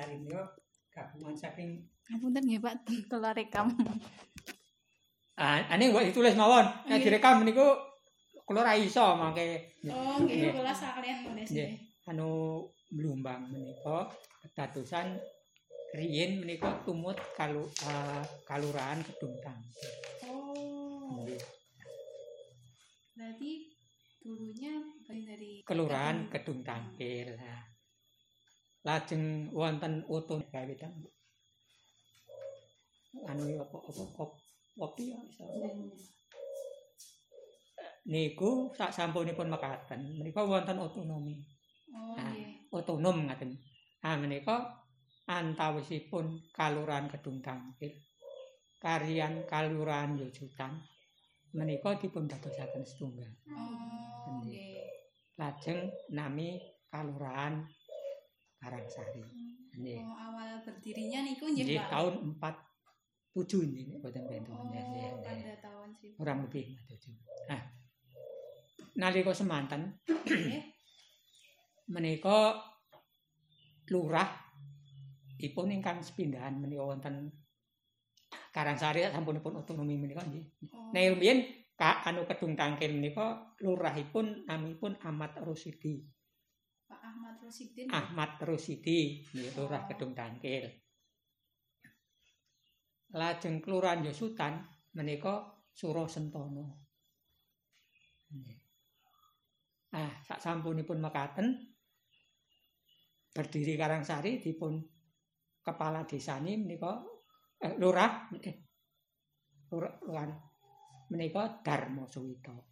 Menika gabungan saking Ngapunten nggih Pak, kula rekam. ah ane kok ditulis mawon. Nek Nggih. direkam niku kula ra iso mangke Oh, Nggih. nggih kula sakalian nulis Nggih. anu Blumbang menika dadosan riyin menika tumut kalu kalurahan Kedung Tangkil. Oh. Nggih. Berarti dulunya dari Kelurahan Kedung Tangkil. Nah. Lajeng wonten utun gawe tang. Anu apa apa kop kopi ya. Niku sak sampunipun mekaten menika wonten otonomi. Oh, Ah. nggih. otonom ngaten. Ah menika antawisipun Kalurahan Kedung Tangkil karian Kalurahan Yojutan menika dipun dadosaken setunggal. Oh, nggih. Lajeng nami Kalurahan Karangsari. Nggih. Oh, awal berdirinya niku nggih, Pak. tahun 47 nggih boten benten. Oh, Nggih, pada tahun 1000. Kurang lebih 47. Nah, nalika semanten menika lurah ipun ingkang sepindahan menika wonten Karangsari sampunipun otonomi menika nggih. Oh. Nek rumiyin ka anu Kedung Tangkil menika lurahipun namipun Ahmad Rusidi. Pak Ahmad Rosidin. Ahmad nggih lurah Kedung Tangkil. Lajeng kelurahan Yosutan menika Suro Sentono. Ah, sak sampunipun mekaten berdiri Karangsari dipun kepala desani menika eh, lurah eh, lurah menika Darmo Suwito.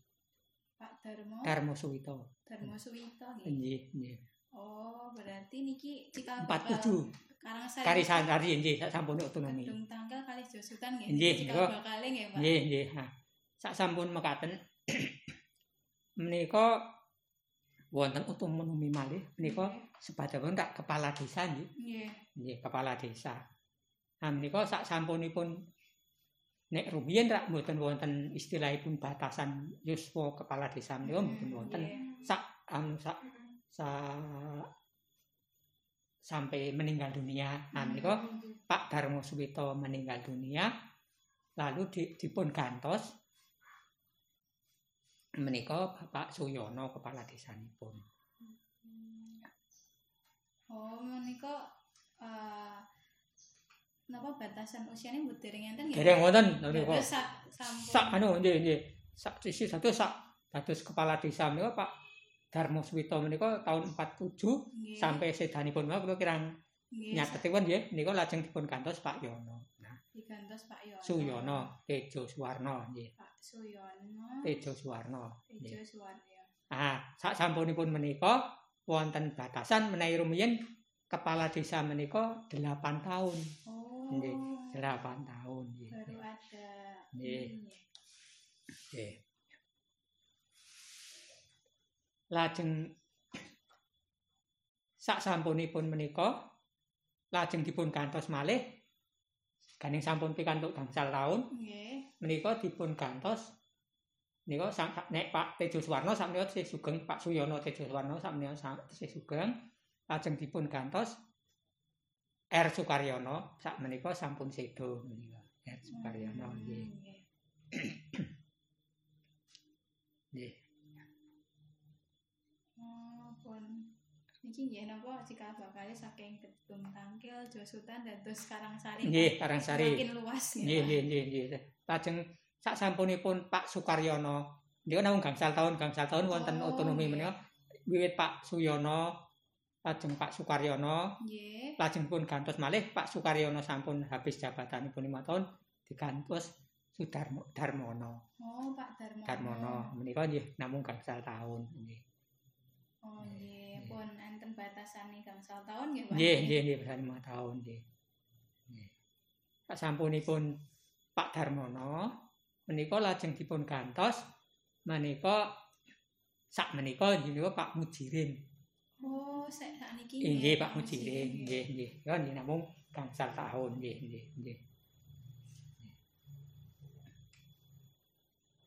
Darmo. Darmo Suwito. Darmo Suwito nggih. Nggih, nggih. Oh, berarti niki cikal 47 Karangsari. Karisari nggih sak sampun otonomi. Kedung Tangkal kali Josutan nggih. Nggih, bakale nggih, Pak. Nggih, nggih. Nah, sak sampun mekaten menika wonten otonomi malih menika sepadapun tak kepala desa nggih. Nggih. Nggih, kepala desa. Nah, menika sak sampunipun nek rumiyin rak mboten wonten istilahipun batasan yuswa kepala desa menika mboten wonten. Nggih. Sak anu sak sak sampai meninggal dunia. Nah, menika Pak Darmo Suwito meninggal dunia lalu di, dipun gantos menika Bapak Suyono kepala desanipun. Oh, menika eh napa batasan usianya mboten dereng enten nggih? Dereng wonten menika. sak sampun. Sak anu nggih nggih. Sak sisi satu sak dados kepala desa menika Pak Darmo Suwito menika tahun 47 Nggih. sampai sedanipun menika kirang Nggih, nyatetipun nggih menika lajeng dipun gantos Pak Yono. Nah, digantos Pak Yono. Suyono Tejo Suwarno nggih. Pak Suyono. Tejo Suwarno. Tejo Suwarno. Ah, sak sampunipun menika wonten batasan menawi rumiyin kepala desa menika 8 tahun. Oh. Nggih. 8 tahun nggih. Baru ada. Nggih. Nggih. Lajeng sak sampunipun menika lajeng dipun gantos malih ganing sampun pikantuk gangsal taun Nggih. menika dipun gantos nika sak nek Pak Tejo Suwarno sak menika sugeng Pak Suyono Tejo Suwarno sak menika sugeng lajeng dipun gantos R. Sukaryono sak menika sampun sedo menika. R. Sukaryono Hmm, nggih. nggih. nggih. Oh. Niki nggih napa cikal bakale saking Gedung Tangkil, Josutan dados Karangsari. nggih Karangsari. Makin luas nggih nggih nggih nggih. Lajeng sak sampunipun Pak Sukaryono niku namung gangsal taun gangsal taun wonten Oh, otonomi menika wiwit Pak Suyono lajeng Pak Sukaryono Nggih. lajeng pun gantos malih Pak Sukaryono sampun habis jabatanipun lima tahun digantos Sudarmo Darmono Oh, Pak Darmono. Darmono menika nggih namung gangsal taun nggih Oh, nggih. Pun enten batasane gangsal tahun nggih, Pak. nggih nggih nggih besan lima tahun nggih Pak sampunipun Pak Darmono menika lajeng dipun gantos menika sak menika nggih Pak Mujirin Oh, sek sakniki. nggih Pak Mujirin nggih nggih ya nggih namung gangsal tahun nggih nggih nggih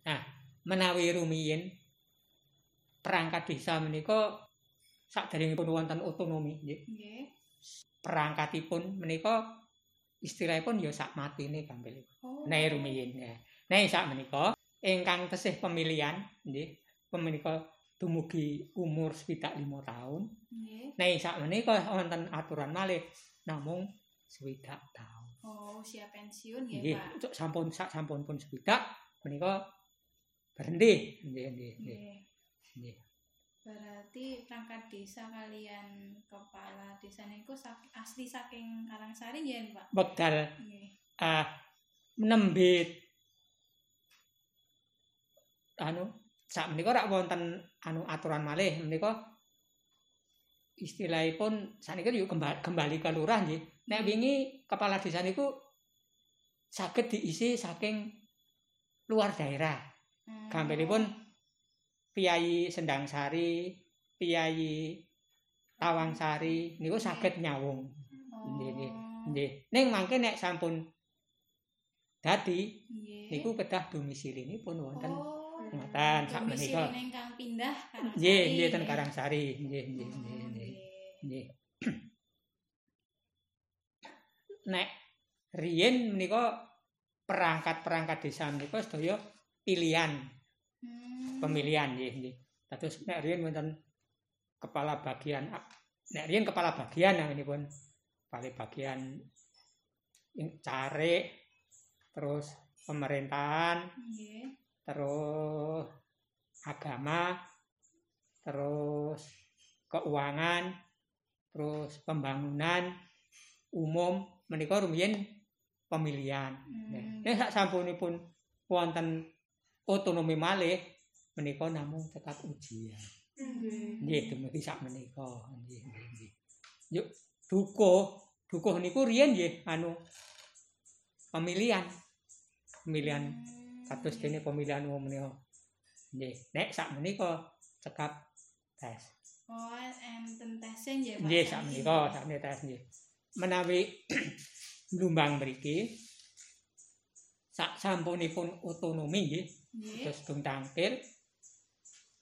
Nah, menawi rumiyin perangkat desa menika saderengipun wonten otonomi nggih. Nggih. perangkatipun menika istilahipun ya sak matine gampil. Oh. Nek rumiyin ya. Nek sak menika ingkang tesih pemilihan nggih menika dumugi umur swidak lima tahun. Nggih. Nek sak menika wonten aturan malih namung swidak tahun. Oh, usia pensiun ya, Nggih, Pak. cuk sampun sak sampun pun swidak menika berhenti. Nggih, nggih, nggih. Nggih. Nggih. Berarti perangkat desa kalian kepala desa niku asli saking Karangsari ya, Pak? Nggih. ah nembe anu sak menika rak wonten anu aturan malih menika istilahipun saniki yo kembali, kembali ke lurah nggih. Nek wingi kepala desa niku saged diisi saking luar daerah. Hmm. Gampilipun Piyai Sendang Sari, Piyai Tawang Sari niku saged nyawung. Nggih, nggih. Nggih. Ning mangke nek sampun dadi niku kedah domisilinipun wonten Oh. Ngoten sak menika. ingkang pindah Karangsari. Nggih, nggih ten. Karangsari. Nggih, nggih, nggih, nggih. Nek riyin menika perangkat-perangkat desa menika sedaya pilihan, Hmm. pemilihan nggih, nggih. Dados nek riyin wonten kepala bagian nek riyin kepala bagian naminipun kepala bagian carik terus pemerintahan Nggih. Terus agama, terus keuangan, terus pembangunan umum menika rumiyin pemilihan. Hmm. Nek sak sampunipun wonten otonomi malih menika namung tetap ujian. Nggih. Nggih dumugi sak menika. Nggih, nggih, nggih. Yuk dukuh, dukuh niku riyen nggih anu pemilihan. Pemilihan Hmm, kados nggih. dene pemilihan umum menika. Nggih, nek sak menika cekap tes. Oh, enten tesnya ya, Pak. Nggih, sak menika sak menika tes nggih. Menawi Blumbang mriki sak sampunipun otonomi nggih, Nggih. terus dung tangkil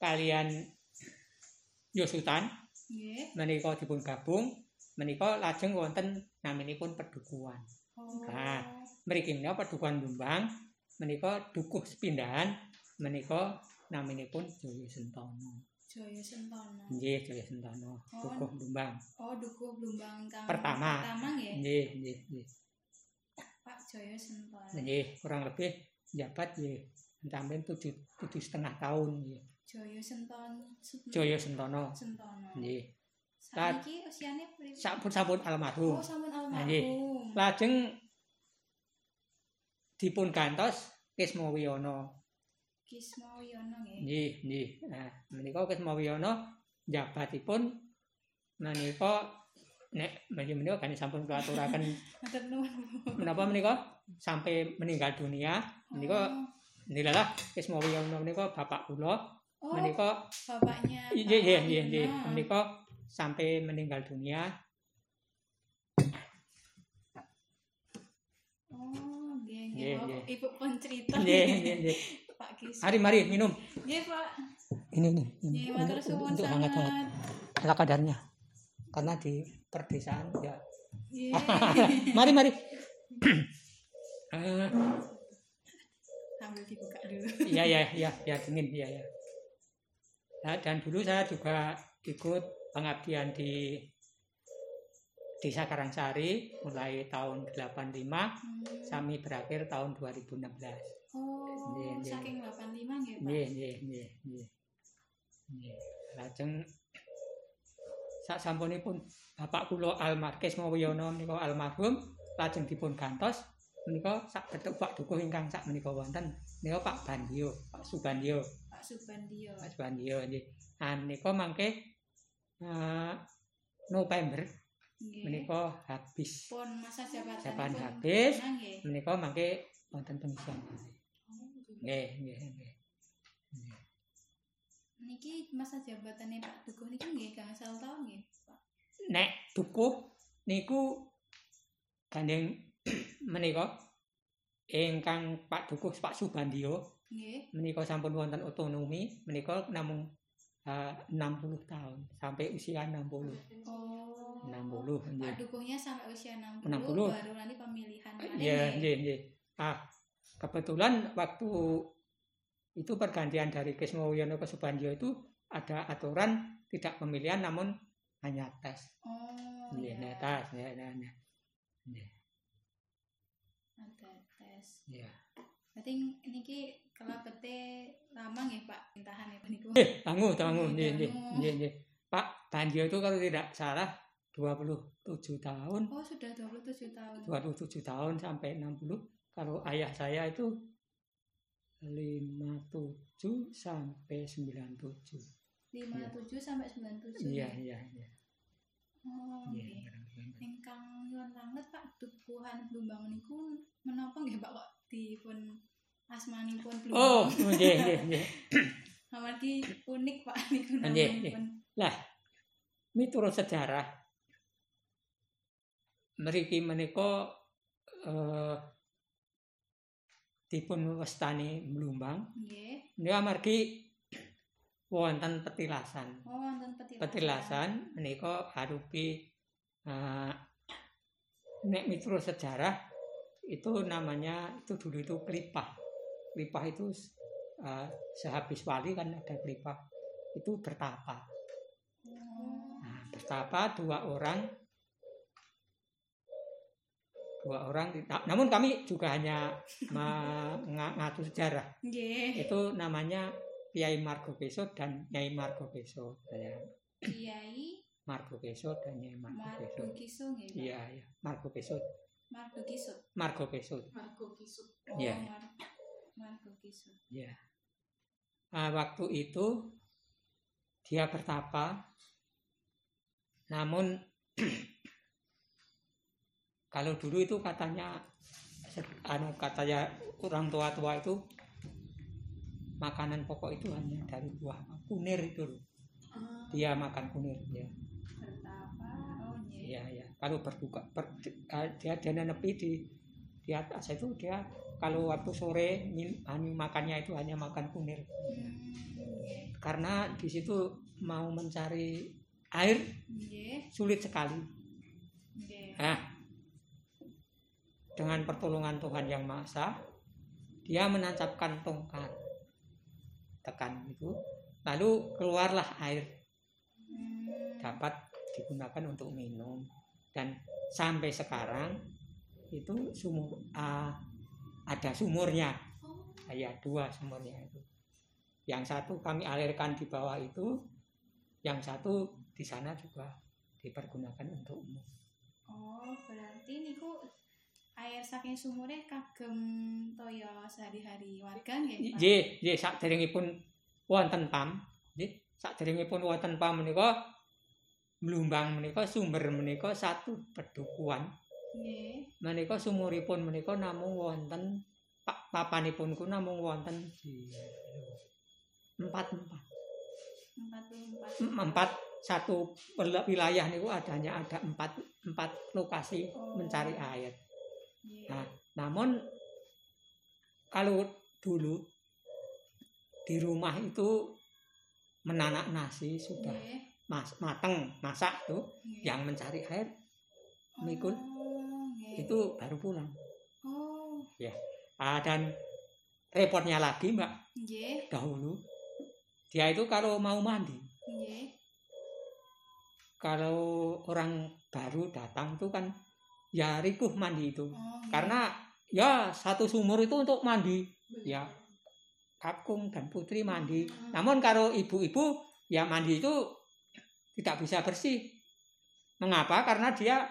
kalian Yosutan Nggih. menika dipun gabung menika lajeng wonten naminipun pedukuhan. Oh. Nah. Mriki menika pedukuhan Blumbang menika dukuh sepindahan menika naminipun Jaya Sentono. Jaya Sentono. Nggih, Jaya Sentono, dukuh Blumbang. Oh, Dukuh Blumbang kang Pertama. Pertama nggih. Nggih, nggih, nggih. Pak Jaya Sentono. Nggih, kurang lebih jabat nggih sampai tujuh tujuh setengah tahun nggih. Jaya Sentono. Jaya Sentono. Sentono. Nggih. Saiki usiane pripun? Sampun-sampun almarhum. Oh, sampun nggih. almarhum. Lajeng dipun gantos Kisma Wiyana. Kisma Wiyono nggih. Nggih, nggih. Nah, menika Kisma Wiyana jabatipun menika nek menika kan sampun kulaturaken menapa menika sampai meninggal dunia menika Oh. nilalah Kisma Wiyana menika bapak kula Oh, menika bapaknya. Iya, iya, iya. Menika sampai meninggal dunia. Oh, Nggih, Bapak- nggih. Ibu pun cerita. Nggih, nggih, nggih. Pak Kis. Mari, mari minum. Nggih, Pak. Ini nih, Nggih, matur suwun untuk hangat-hangat. sangat. Ala kadarnya. Karena di perdesaan ya. Nggih. mari, mari. Eh, Sambil dibuka dulu. Iya, iya, iya, ya dingin, iya, ya. Nah, dan dulu saya juga ikut pengabdian di Desa Karangsari mulai tahun 85 Hmm. sampai berakhir tahun 2016. Oh, nggih. saking 85 nggih, Pak. Nggih, nggih, nggih, nggih. Nggih. Lajeng sak sampunipun Bapak kula almarhum Mawiyono menika almarhum lajeng dipun gantos menika sak betuk Pak Dukuh ingkang sak menika wonten menika Pak Bandio, Pak Subandio, Pak Subandio. Pak Subandio nggih. Ah menika mangke eh, November Nggih. menika habis. pun masa jabatan Jabatan habis. Menika mangke wonten pengisian. Nggih, nggih, nggih. Niki masa jabatannya Pak Dukuh niki nggih gangsal tahun nggih, Pak. nek dukuh niku gandeng menika ingkang Pak Dukuh Pak Subandio Nggih. menika sampun wonten otonomi menika namung eh, 60 tahun sampai usia 60 Oh. 60 Pak dukungnya sampai usia 60, 60. baru nanti pemilihan Iya, nggih. nggih, nggih. Ah, kebetulan waktu itu pergantian dari Kismo Wiono ke Subandyo itu ada aturan tidak pemilihan namun hanya tes. Oh, iya. nah, tes, ya, ya, ya. Nggih, Ada tes. iya. Berarti niki kelabete lama nggih Pak pintahan ya niku. Eh, tangguh, tangguh, Nggih, nggih, nggih, tangguh. nggih, nggih. Pak Bandio itu kalau tidak salah 27 tahun, Oh, sudah 27 tahun. 27 tahun sampai 60. Kalau ayah saya itu 57 sampai 97. 57 sampai 97. Iya, iya, iya. Oh, Iya, nggih. Ingkang nyuwun banget Pak dukuhan Blumbang niku menapa nggih Pak kok dipun asmanipun Blumbang? Oh, nggih, nggih, nggih. Amargi unik Pak niku nggih. namanipun. Miturut sejarah mriki menika eh dipun wastani Blumbang Nggih. niku amargi wonten petilasan. Oh, wonten petilasan. Petilasan menika arupi eh, nek miturut sejarah itu namanya itu dulu itu klipah. Klipah itu eh, sehabis wali kan ada klipah. Itu bertapa. Oh. Nah, bertapa dua orang dua orang namun kami juga hanya mengatur sejarah Nggih. itu namanya Kiai Margo Beso dan Nyai Margo Beso saya Kiai Margo Beso dan Nyai Margo Beso nggih. Pak? iya iya Margo Beso. Margo Beso Margo Kisut. Iya. Oh, Mar Margo Kisut. ya Nah, waktu itu dia bertapa namun kalau dulu itu katanya anu katanya orang tua-tua itu makanan pokok itu hanya dari buah kunir itu loh. Ah, dia makan kunir ya bertapa. Oh, nggih. iya iya kalau berbuka ber- eh, dia dia nenepi di di atas itu dia kalau waktu sore anu, makannya itu hanya makan kunir Hmm, karena di situ mau mencari air Nggih. sulit sekali Nggih. Nah, dengan pertolongan Tuhan yang Maha Esa, dia menancapkan tongkat. Tekan itu, lalu keluarlah air. Dapat digunakan untuk minum. Dan sampai sekarang itu sumur ah, ada sumurnya, ya dua sumurnya itu. Yang satu kami alirkan di bawah itu, yang satu di sana juga dipergunakan untuk umum. Oh, berarti niku air saking sumure kagem toya sehari-hari warga nggih? Nggih, nggih saderengipun wonten PAM, nggih, saderengipun wonten PAM menika Blumbang menika sumber menika satu pedukuhan. Nggih. Menika sumuripun menika namung wonten pa- papanipun ku namung wonten empat empat 44. empat satu wil- wilayah niku adanya ada empat empat lokasi Oh. mencari air. Nggih. Nah, Namun kalau dulu di rumah itu menanak nasi sudah Nggih. mas mateng masak tuh Nggih. yang mencari air mikul Oh, nggih. itu baru pulang. Oh, Ah, dan repotnya lagi mbak nggih. dahulu dia itu kalau mau mandi Nggih. kalau orang baru datang tuh kan ya rikuh mandi itu. Oh, nggih. karena ya satu sumur itu untuk mandi. Ya kakung dan putri mandi. Namun kalau ibu-ibu ya mandi itu tidak bisa bersih. Mengapa? Karena dia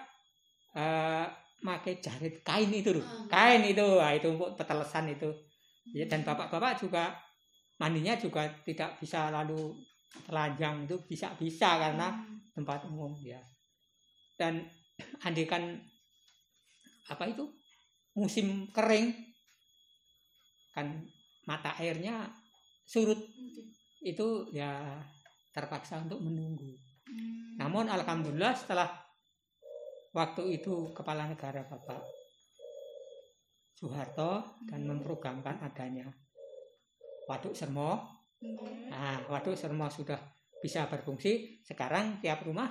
eh pakai jarit kain itu loh Hmm. kain itu nah, itu untuk petelesan itu. Ya dan bapak-bapak juga mandinya juga tidak bisa lalu telanjang itu bisa bisa karena Hmm. tempat umum ya. Dan andikan apa itu musim kering kan mata airnya surut itu ya terpaksa untuk menunggu Hmm. namun alhamdulillah setelah waktu itu kepala negara Bapak Soeharto dan Hmm. memprogramkan adanya waduk sermo Nggih. Nah, waduk sermo sudah bisa berfungsi. Sekarang tiap rumah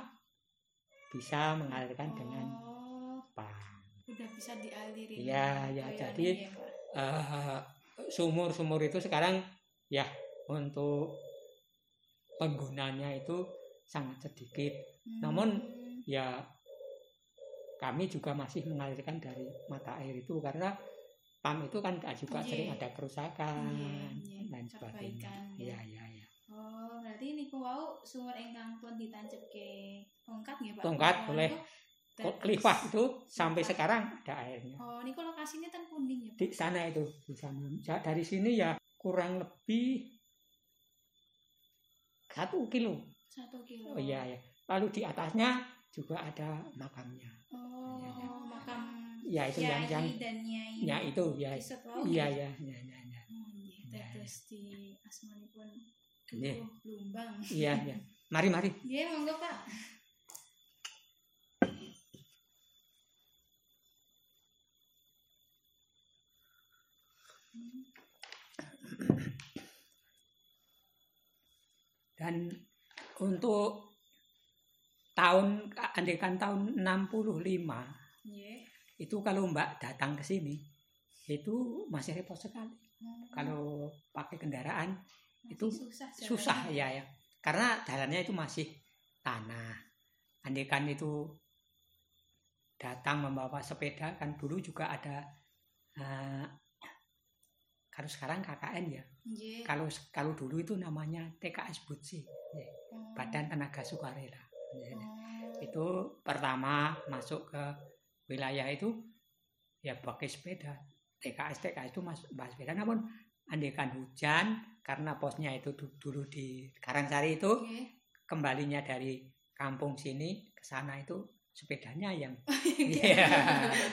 bisa mengalirkan dengan Oh, pam. Udah bisa dialirin. Iya, ya, toyonya jadi- ya, Pak. Eh, sumur-sumur itu sekarang ya untuk penggunanya itu sangat sedikit. namun- Hmm, Ya kami juga masih mengalirkan dari mata air itu karena pam itu kan juga Iya. sering ada kerusakan Iya, iya, dan sebagainya. ya. iya, iya. Oh, berarti niku wau sumur ingkang pun ditancapke tongkat nggih, Pak? Tongkat, Oh, boleh. Kelifah itu sampai sekarang ada airnya. Oh, niku lokasinya ten punding ya? Di sana itu, di sana. Dari sini ya kurang lebih satu kilo. Satu kilo. Oh iya ya. Lalu di atasnya juga ada makamnya. Oh, Iya, iya. makam Ya itu Kiai yang yang dan Nyai. ya itu ya. Iya ya, ya, ya, ya. Oh, nggih. Iya, Dados di asmanipun Lumbang. Iya, ya. Mari, mari. Nggih, monggo, Pak. Dan untuk tahun andekan tahun 65 Nggih. itu kalau Mbak datang ke sini itu masih repot sekali. Oh, Kalau pakai kendaraan masih itu susah susah ya ya. Karena jalannya itu masih tanah. Andekan itu datang membawa sepeda kan dulu juga ada eh, kalau sekarang KKN ya. Nggih. Kalau kalau dulu itu namanya TKS Butsi, Oh. Badan Tenaga Sukarela. Ya, Oh. Itu pertama masuk ke wilayah itu ya pakai sepeda. TKS TKS itu masuk bawa sepeda. Namun andekan hujan karena posnya itu du- dulu di Karangsari itu Nggih. kembalinya dari kampung sini ke sana itu sepedanya yang iya.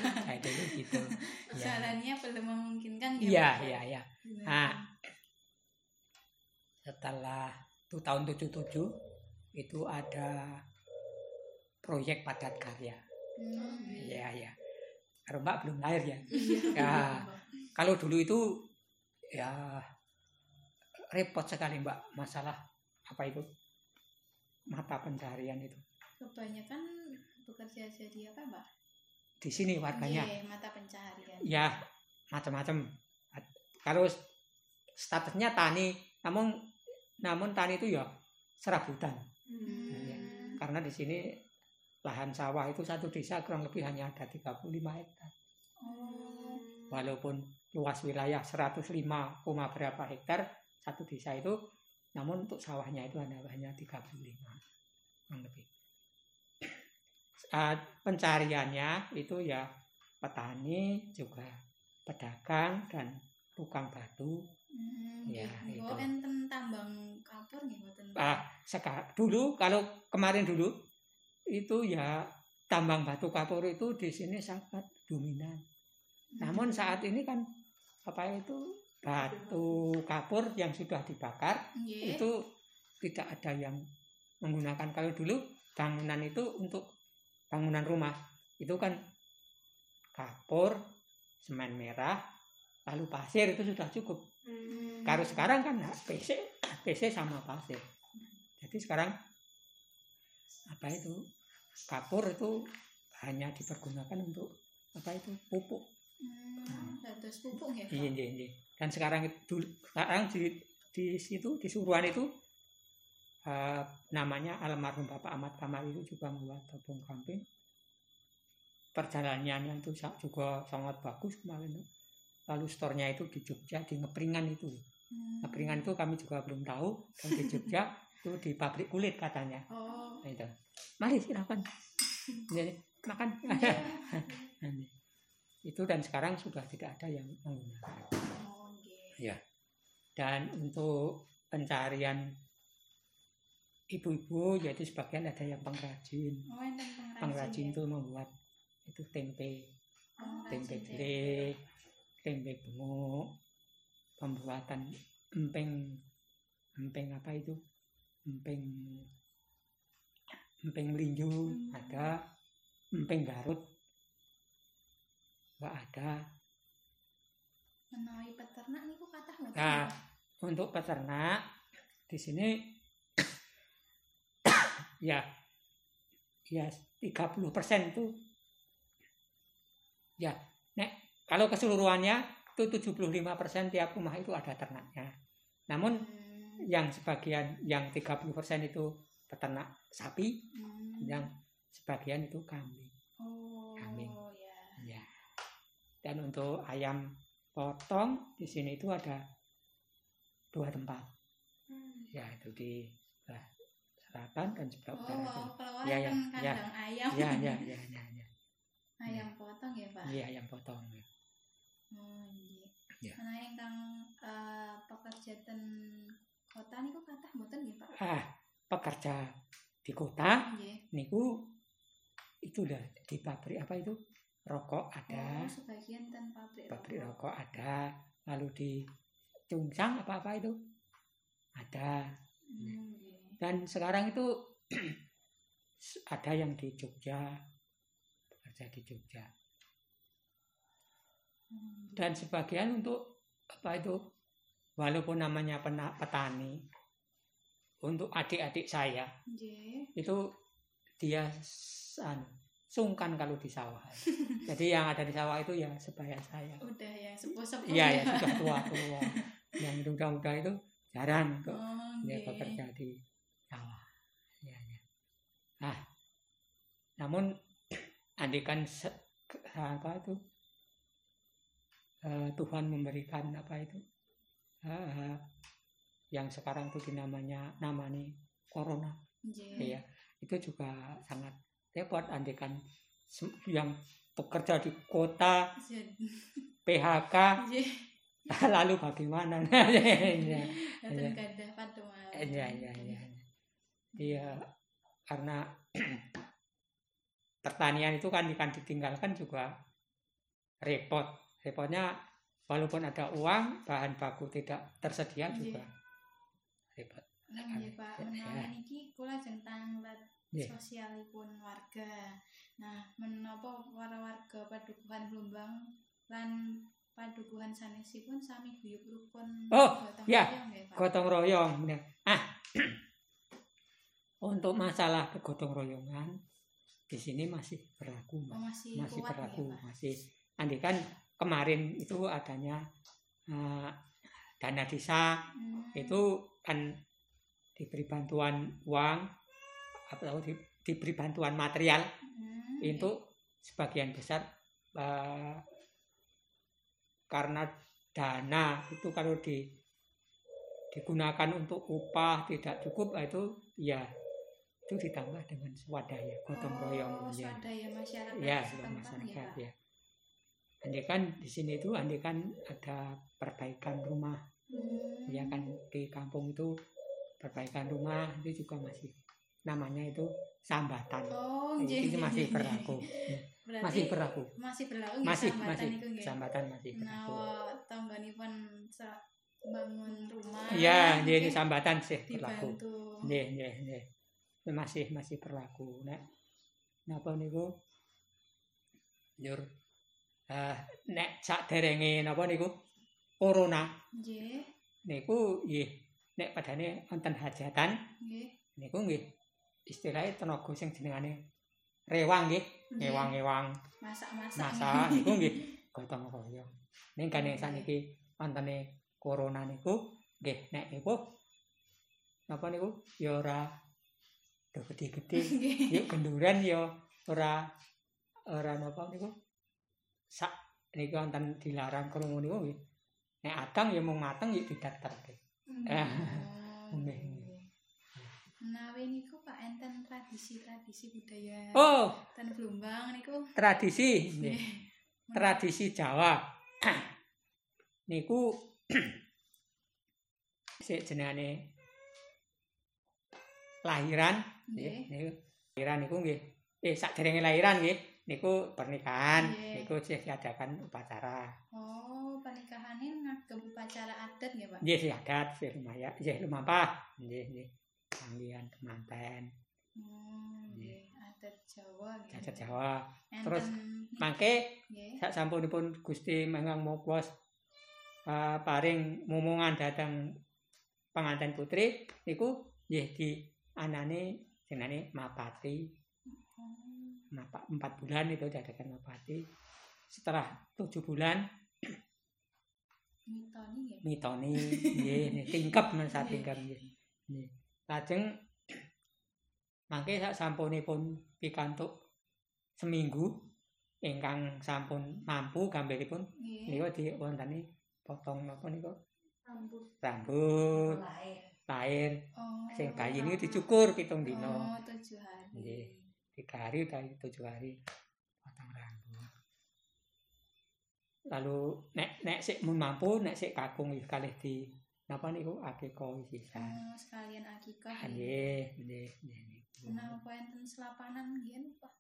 Nah, itu gitu. Ya. Jalannya belum memungkinkan ya, iya iya iya. Benar. Nah, setelah itu tahun 77 itu ada proyek padat karya. Hmm, iya. Iya Karena Mbak belum lahir ya? Iya. Ya. kalau dulu itu ya repot sekali Mbak masalah apa itu? Mata pencarian itu. Kebanyakan bekerja jadi apa, Mbak? di sini warganya Nggih, mata pencaharian. ya macam-macam kalau statusnya tani namun namun tani itu ya serabutan Hmm. Iya. karena di sini lahan sawah itu satu desa kurang lebih hanya ada 35 hektar Oh. walaupun luas wilayah 105, koma berapa hektar satu desa itu namun untuk sawahnya itu hanya hanya 35 kurang lebih Pencariannya itu ya petani juga pedagang dan tukang batu Hmm, Ya, nggih. itu. Niku enten tambang kapur ah sekarang dulu kalau kemarin dulu itu ya tambang batu kapur itu di sini sangat dominan namun saat ini kan apa itu batu kapur yang sudah dibakar Nggih. itu tidak ada yang menggunakan kalau dulu bangunan itu untuk bangunan rumah itu kan kapur semen merah lalu pasir itu sudah cukup Hmm. kalau sekarang kan PC PC sama pasir jadi sekarang apa itu kapur itu hanya dipergunakan untuk apa itu pupuk Hmm, dados pupuk. Pak? Iya, iya, iya. Dan sekarang itu sekarang di di situ di Suruhan itu eh, namanya almarhum Bapak Ahmad Kamal itu juga membuat topong camping. Perjalanannya itu juga sangat bagus kemarin. Lalu stornya itu di Jogja di Ngepringan itu. Hmm. Ngepringan itu kami juga belum tahu. Dan di Jogja itu di pabrik kulit katanya. Oh. Nah, itu. Mari silakan. Ini, makan. Iya. Itu dan sekarang sudah tidak ada yang menggunakan. Oh, nggih. dan untuk pencarian ibu-ibu yaitu sebagian ada yang pengrajin Oh, enten pengrajin. pengrajin ya? itu membuat itu tempe Oh, tempe gede tempe bengok pembuatan empeng empeng apa itu empeng empeng melinju Hmm. ada empeng garut nggak ada Menawi peternak niku kathah mboten? Nah, untuk peternak di sini ya ya 30% itu ya nek kalau keseluruhannya itu 75% tiap rumah itu ada ternaknya. Namun Hmm. yang sebagian yang 30% itu peternak sapi, Hmm. yang sebagian itu kambing. Oh, kambing. ya. Ya. Dan untuk ayam potong di sini itu ada dua tempat. Hmm. Ya, itu di sebelah selatan dan sebelah Oh, utara. keluar Ya, ya, kan ya. kandang ayam. Ya, ya, ya, ya, ya. ayam potong ya, Pak? Iya, ayam potong. ya. Oh, iya. Ya. Nah, ingkang eh, pekerja ten kota niku kathah mboten nggih, Pak? Ah, pekerja di kota Nggih. niku itu udah di pabrik apa itu? Rokok ada, Oh, sebagian ten pabrik pabrik rokok. rokok ada, lalu di Cungsang apa-apa itu ada. Hmm, nggih. Dan sekarang itu ada yang di Jogja, bekerja di Jogja. Hmm, Dan sebagian untuk apa itu, walaupun namanya petani, untuk adik-adik saya nggih. itu dia sungkan kalau di sawah. Jadi yang ada di sawah itu ya sebaya saya. Udah ya sepuh-sepuh. Iya ya sudah tua-tua. Yang muda-muda itu jarang untuk Oh, dia bekerja di sawah. Ya, ya. Nah, namun andikan apa itu eh, Tuhan memberikan apa itu eh, yang sekarang itu dinamanya namanya corona, Nggih. ya itu juga sangat repot andikan yang bekerja di kota Jadi, PHK nggih. lalu bagaimana? ya, Iya. ya, ya, ya. Dia karena pertanian itu kan ikan ditinggalkan juga repot. Repotnya walaupun ada uang, bahan baku tidak tersedia Iya. juga repot. Nah, Pak, Ya, menawi ya. niki kula jeng tanglet Nggih. sosialipun warga. Nah, menapa para warga Padukuhan Blumbang lan Padukuhan sanesipun sami guyub rukun Oh, gotong ya. royong Pak? Gotong royong. Ah, untuk masalah kegotong royongan di sini masih berlaku. Oh, masih, masih kuat berlaku, Pak? masih. Andai kan kemarin itu adanya eh, dana desa Hmm. itu kan diberi bantuan uang atau di- diberi bantuan material Hmm, itu sebagian besar eh, karena dana itu kalau di digunakan untuk upah tidak cukup itu ya itu ditambah dengan swadaya gotong oh, royong ya swadaya masyarakat ya masyarakat Pak? ya andai kan di sini itu andai kan ada perbaikan rumah Hmm. ya kan di kampung itu perbaikan rumah itu juga masih namanya itu sambatan Oh, Jadi itu nggih, masih nggih. berlaku Berarti masih berlaku masih berlaku nggih masih sambatan masih nggih? sambatan masih berlaku Nawa tanggonipun sa- bangun rumah. ya jadi nggih, sambatan sih berlaku nggih nggih nggih masih masih berlaku nek. Napa niku? Nyur. Eh nek saderenge napa niku? Corona. Nggih, niku nggih. Nek padane wonten hajatan nggih. niku nggih istilahnya tenaga sing jenengane rewang nggih ngewang-ngewang. Masak-masak. masa niku nggih. Gotong royong ning kan saniki wontene corona niku nggih nek niku napa niku? Ya ora do gede-gede yuk genduren ya ora ora napa niku? Sak. Niku wonten dilarang krungu niku nggih. Nek adang ya mung mateng ya didaterke. Eh, Oh, nggih. nggih. Menawi niku Pak enten tradisi-tradisi budaya oh! Ten Blumbang niku. tradisi nggih. tradisi Jawa. Niku sik jenengane lahiran nggih. Niku lahiran niku nggih. Eh sakderenge lahiran nggih niku pernikahan. Nggih. niku sih diadakan upacara. Oh, pernikahannya ngagem upacara adat nggih, Pak? nggih adat sih lumayan. Nggih lumampah. Nggih nggih. Panggihan kemanten. Oh, nggih, adat Jawa nggih. cacat Jawa. Enten Terus, mangke sak sampunipun Gusti Manggang Mokwas uh, paring mumungan datang pengantin putri niku nggih di anane jenenge Mapati. Empat, empat bulan itu diadakan ngobati setelah tujuh bulan mitoni ya mitoni tingkep men satingkep nggih. nggih lajeng mangke sak sampunipun pikantuk seminggu ingkang sampun mampu gambaripun niku diwantani potong napa niku? Rambut. Rambut lahir oh sing bayi niku dicukur pitung dina oh tujuh hari Nggih. tiga hari dari tujuh hari potong rambut lalu nek nek sik mun mampu nek sik kakung wis kalih di napa niku akeko sisan oh sekalian akikah Ah, ya. nggih nggih nggih niku. Nah, apa enten selapanan nggih Pak?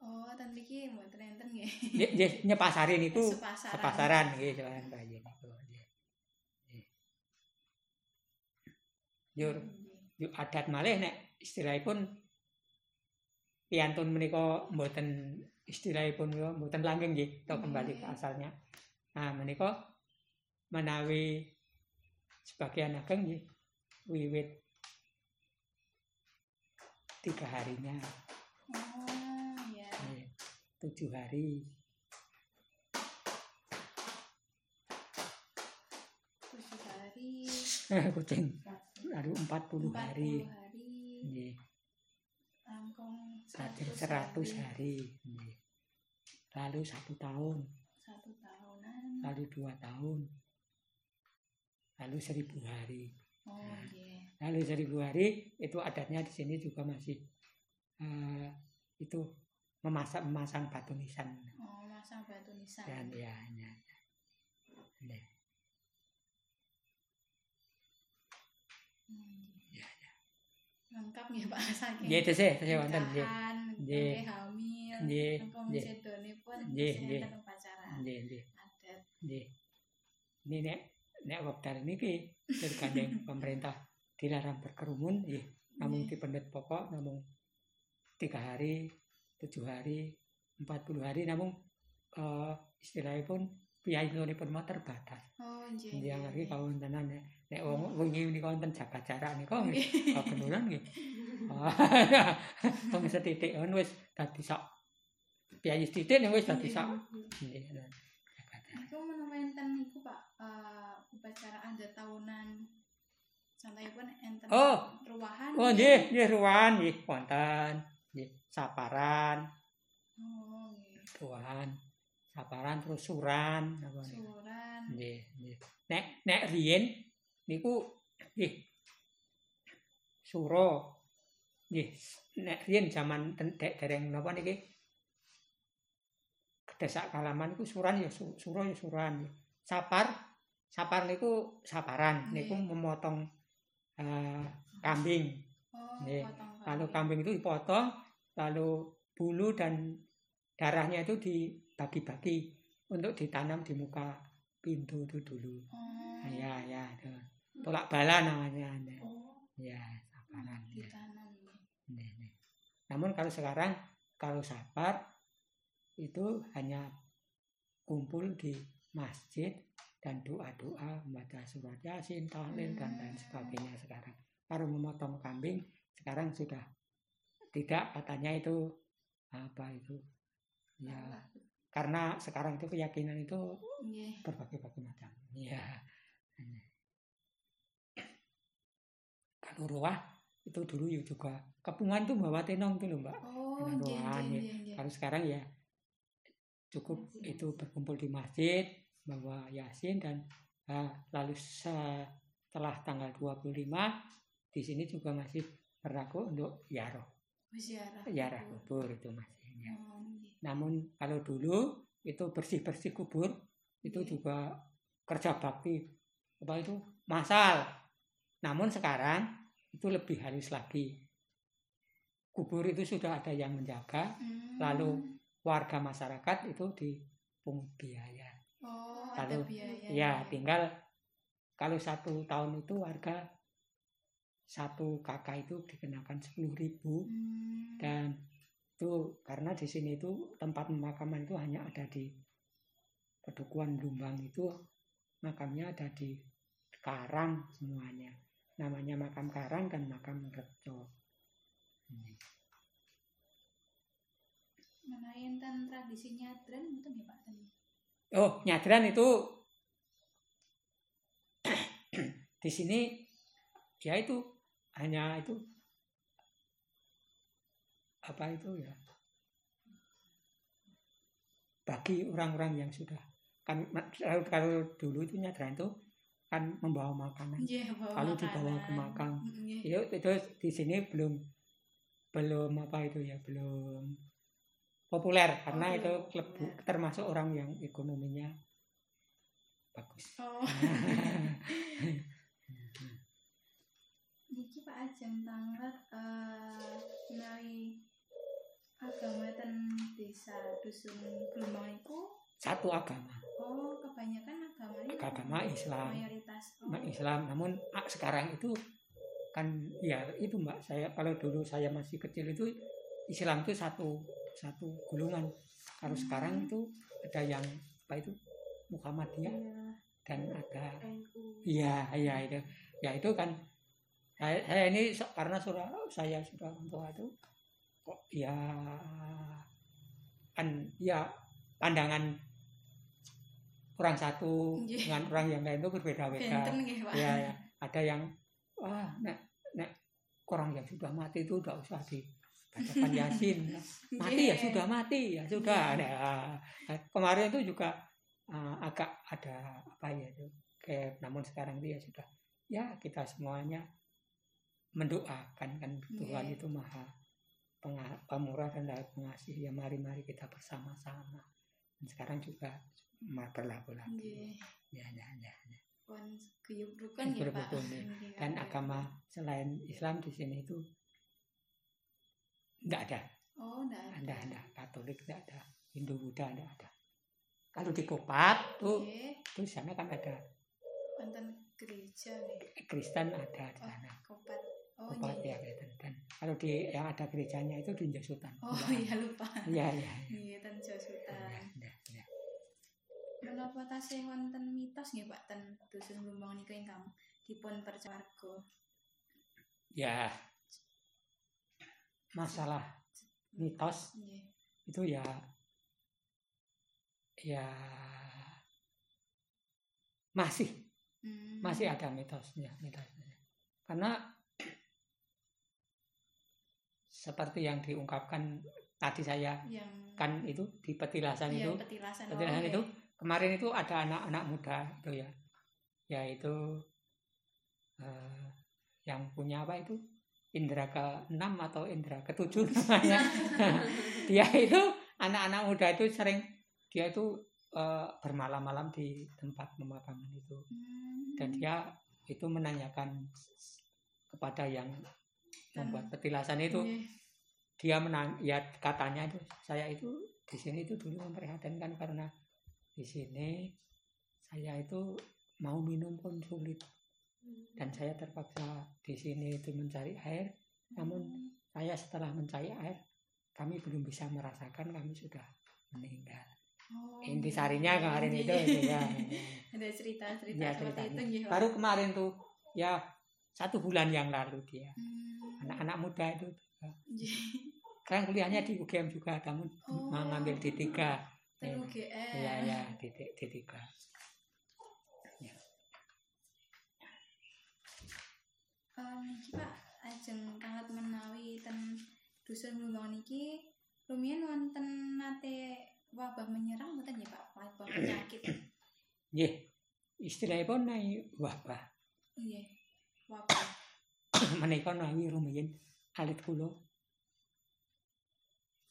Oh, ten iki mboten enten nggih. nggih nggih nyepasari niku Sepasaran. sepasaran nggih jalan bayi niku nggih Nggih. Yur, yuk adat malih nek istilahipun piantun menika mboten istilahipun yo mboten langgeng nggih to kembali ke asalnya. Nah, menika menawi sebagian ageng nggih wiwit tiga harinya Oh, ya. nggih. tujuh hari Tujuh hari, kucing lalu empat puluh 40 hari hari, nggih langkung lajeng 100 seratus hari nggih. lalu satu tahun Satu tahunan. lalu dua tahun lalu seribu hari Oh, Nah. nggih. lalu seribu hari itu adatnya di sini juga masih eh, itu memasak memasang batu nisan Oh, masang batu nisan. dan ya ya Nah, Hmm. Ya, Lengkap nggih Pak saking. nggih tesih tesih wonten nggih Nggih. nggih hamil, Nggih, nggih. Nggih, sing nggih. enten upacara nggih nggih adat. nggih ini nek nek wekdal niki tergandeng pemerintah dilarang berkerumun nggih namun Nggih. di pendet pokok namun tiga hari tujuh hari empat puluh hari namun eh, istilahnya pun biaya pun mau terbatas Oh, nggih. dia lagi nggih. kawan tenan nek wong wingi ini kawan ten jaga jarak nih kok kebetulan nggih. Wong setitik kan wis dadi sak biaya sithik wis dadi sak nggih jaga jarak Aku menawa enten iku Pak, eh, upacara adat tahunan. Pun enten Oh. ruahan. oh nggih nggih ruan nggih. Wonten nggih. Saparan. Oh, nggih. ruan saparan terus suran apa Suran. Nggih, nggih. Nek nek riyen niku nggih suro. Nggih, nek riyen zaman ten- dek dereng napa niki? Desak kalaman niku suran ya su- suro ya suran. Sapar sapar niku saparan niku memotong eh, kambing. Oh, Nggih. Lalu kambing. itu dipotong, lalu bulu dan darahnya itu dibagi-bagi untuk ditanam di muka pintu itu dulu. Oh, Ya, ya, itu. Tolak bala namanya. Oh Ya, saparan. Ya. ditanam. nih. Namun kalau sekarang, kalau sapar, itu hanya kumpul di masjid dan doa-doa, membaca surat yasin, tahlil, dan lain sebagainya sekarang. Kalau memotong kambing, sekarang sudah tidak katanya itu apa itu ya karena sekarang itu keyakinan itu Nggih. berbagai-bagai macam. Ya. Kalau roah itu dulu ya juga kepungan tuh bawa tenong tuh loh mbak. Oh, ruahan, nggih, ya. nggih, nggih. Kalau sekarang ya cukup itu berkumpul di masjid bawa yasin dan ah, lalu setelah tanggal 25 di sini juga masih berlaku untuk yaroh Ziarah. yarah kubur. kubur itu masih. Ya. Namun kalau dulu itu bersih-bersih kubur itu Iya. juga kerja bakti apa itu masal. Namun sekarang itu lebih halus lagi. Kubur itu sudah ada yang menjaga, Hmm. lalu warga masyarakat itu dipungut biaya. Oh, ada lalu- biaya. Ya, tinggal kalau satu tahun itu warga satu kakak itu dikenakan sepuluh ribu Hmm. dan itu karena di sini itu tempat pemakaman itu hanya ada di Pedukuhan Lumbang itu makamnya ada di Karang semuanya namanya makam Karang dan makam Rejo Hmm. enten tradisi nyadran mboten nggih Pak ten. Oh, nyadran itu di sini ya itu hanya itu apa itu ya bagi orang-orang yang sudah kan kalau, dulu itu nyadran itu kan membawa makanan Nggih, bawa Kalau dibawa ke makam. Nggih. itu itu di sini belum belum apa itu ya belum populer karena Oh, itu populer. termasuk orang yang ekonominya bagus Oh. Niki Pak Ajeng tanglet eh menawi agama ten desa dusun Gelombang iku satu agama. Oh kebanyakan agamanya agama Islam. mayoritas. Oh, Islam. Namun ah, sekarang itu kan ya itu mbak saya kalau dulu saya masih kecil itu Islam itu satu satu golongan. Kalau Hmm. sekarang itu ada yang apa itu Muhammadiyah iya, dan ada iya iya itu. Ya itu kan saya, saya ini karena sudah saya sudah orang tua itu ya kan ya pandangan orang satu Iya. dengan orang yang lain itu berbeda-beda ya, ya ada yang wah nek nek orang yang sudah mati itu udah usah dibacakan yasin mati ya Nggih. sudah mati ya sudah Nah, kemarin itu juga uh, agak ada apa ya itu kayak namun sekarang itu ya sudah ya kita semuanya mendoakan kan Tuhan Nggih. itu maha pemurah dan pengasih ya mari-mari kita bersama-sama. Dan sekarang juga berlaku lagi Nggih. ya ya ya ya. rukun ya Pak. Ya. Nggih, dan agama selain Islam di sini itu enggak ada. Oh enggak ada. Ada. Katolik enggak ada. Hindu Buddha enggak ada. Kalau di Kopat tuh itu di sana kan ada. Wonten gereja nggih Kristen ada di oh sana. Kopat oh Kopat nggih. ya Kristen dan kalau di yang ada gerejanya itu di Jasutan oh iya lupa iya iya iya. ten Josutan Iya, iya. Menapa tasih wonten mitos nggih Pak ten dusun Lumbang nika ingkang dipun percaya ya masalah mitos Nggih. itu ya ya masih Hmm. masih ada mitosnya mitosnya karena seperti yang diungkapkan tadi saya yang kan itu di petilasan yang itu. petilasan. Petilasan oh, itu kemarin itu ada anak-anak muda itu ya. Yaitu eh, yang punya apa itu? Indera ke-6 atau indera ke-7 namanya. Dia itu anak-anak muda itu sering dia itu eh, bermalam-malam di tempat pemakaman itu. Hmm. dan dia itu menanyakan kepada yang membuat petilasan itu Nggih. dia menang ya katanya itu saya itu di sini itu dulu memprihatinkan karena di sini saya itu mau minum pun sulit dan saya terpaksa di sini itu mencari air namun saya setelah mencari air kami belum bisa merasakan kami sudah meninggal Oh, intisarinya nggih. kemarin itu, ya. ada cerita-cerita Ya, seperti ceritanya. itu Pak. baru kemarin tuh ya satu bulan yang lalu dia Hmm. Anak-anak muda itu sekarang kuliahnya di UGM juga namun Oh. mengambil D3 Ten Ya. UGM. Iya ya D D3. Um, iki Pak ajeng kanget menawi ten dusun Lumbang niki rumiyin wonten nate wabah menyerang mboten ya Pak wabah penyakit Nggih. Istilahipun wabah. nggih wabah Menika nawi rumiyin alit kula.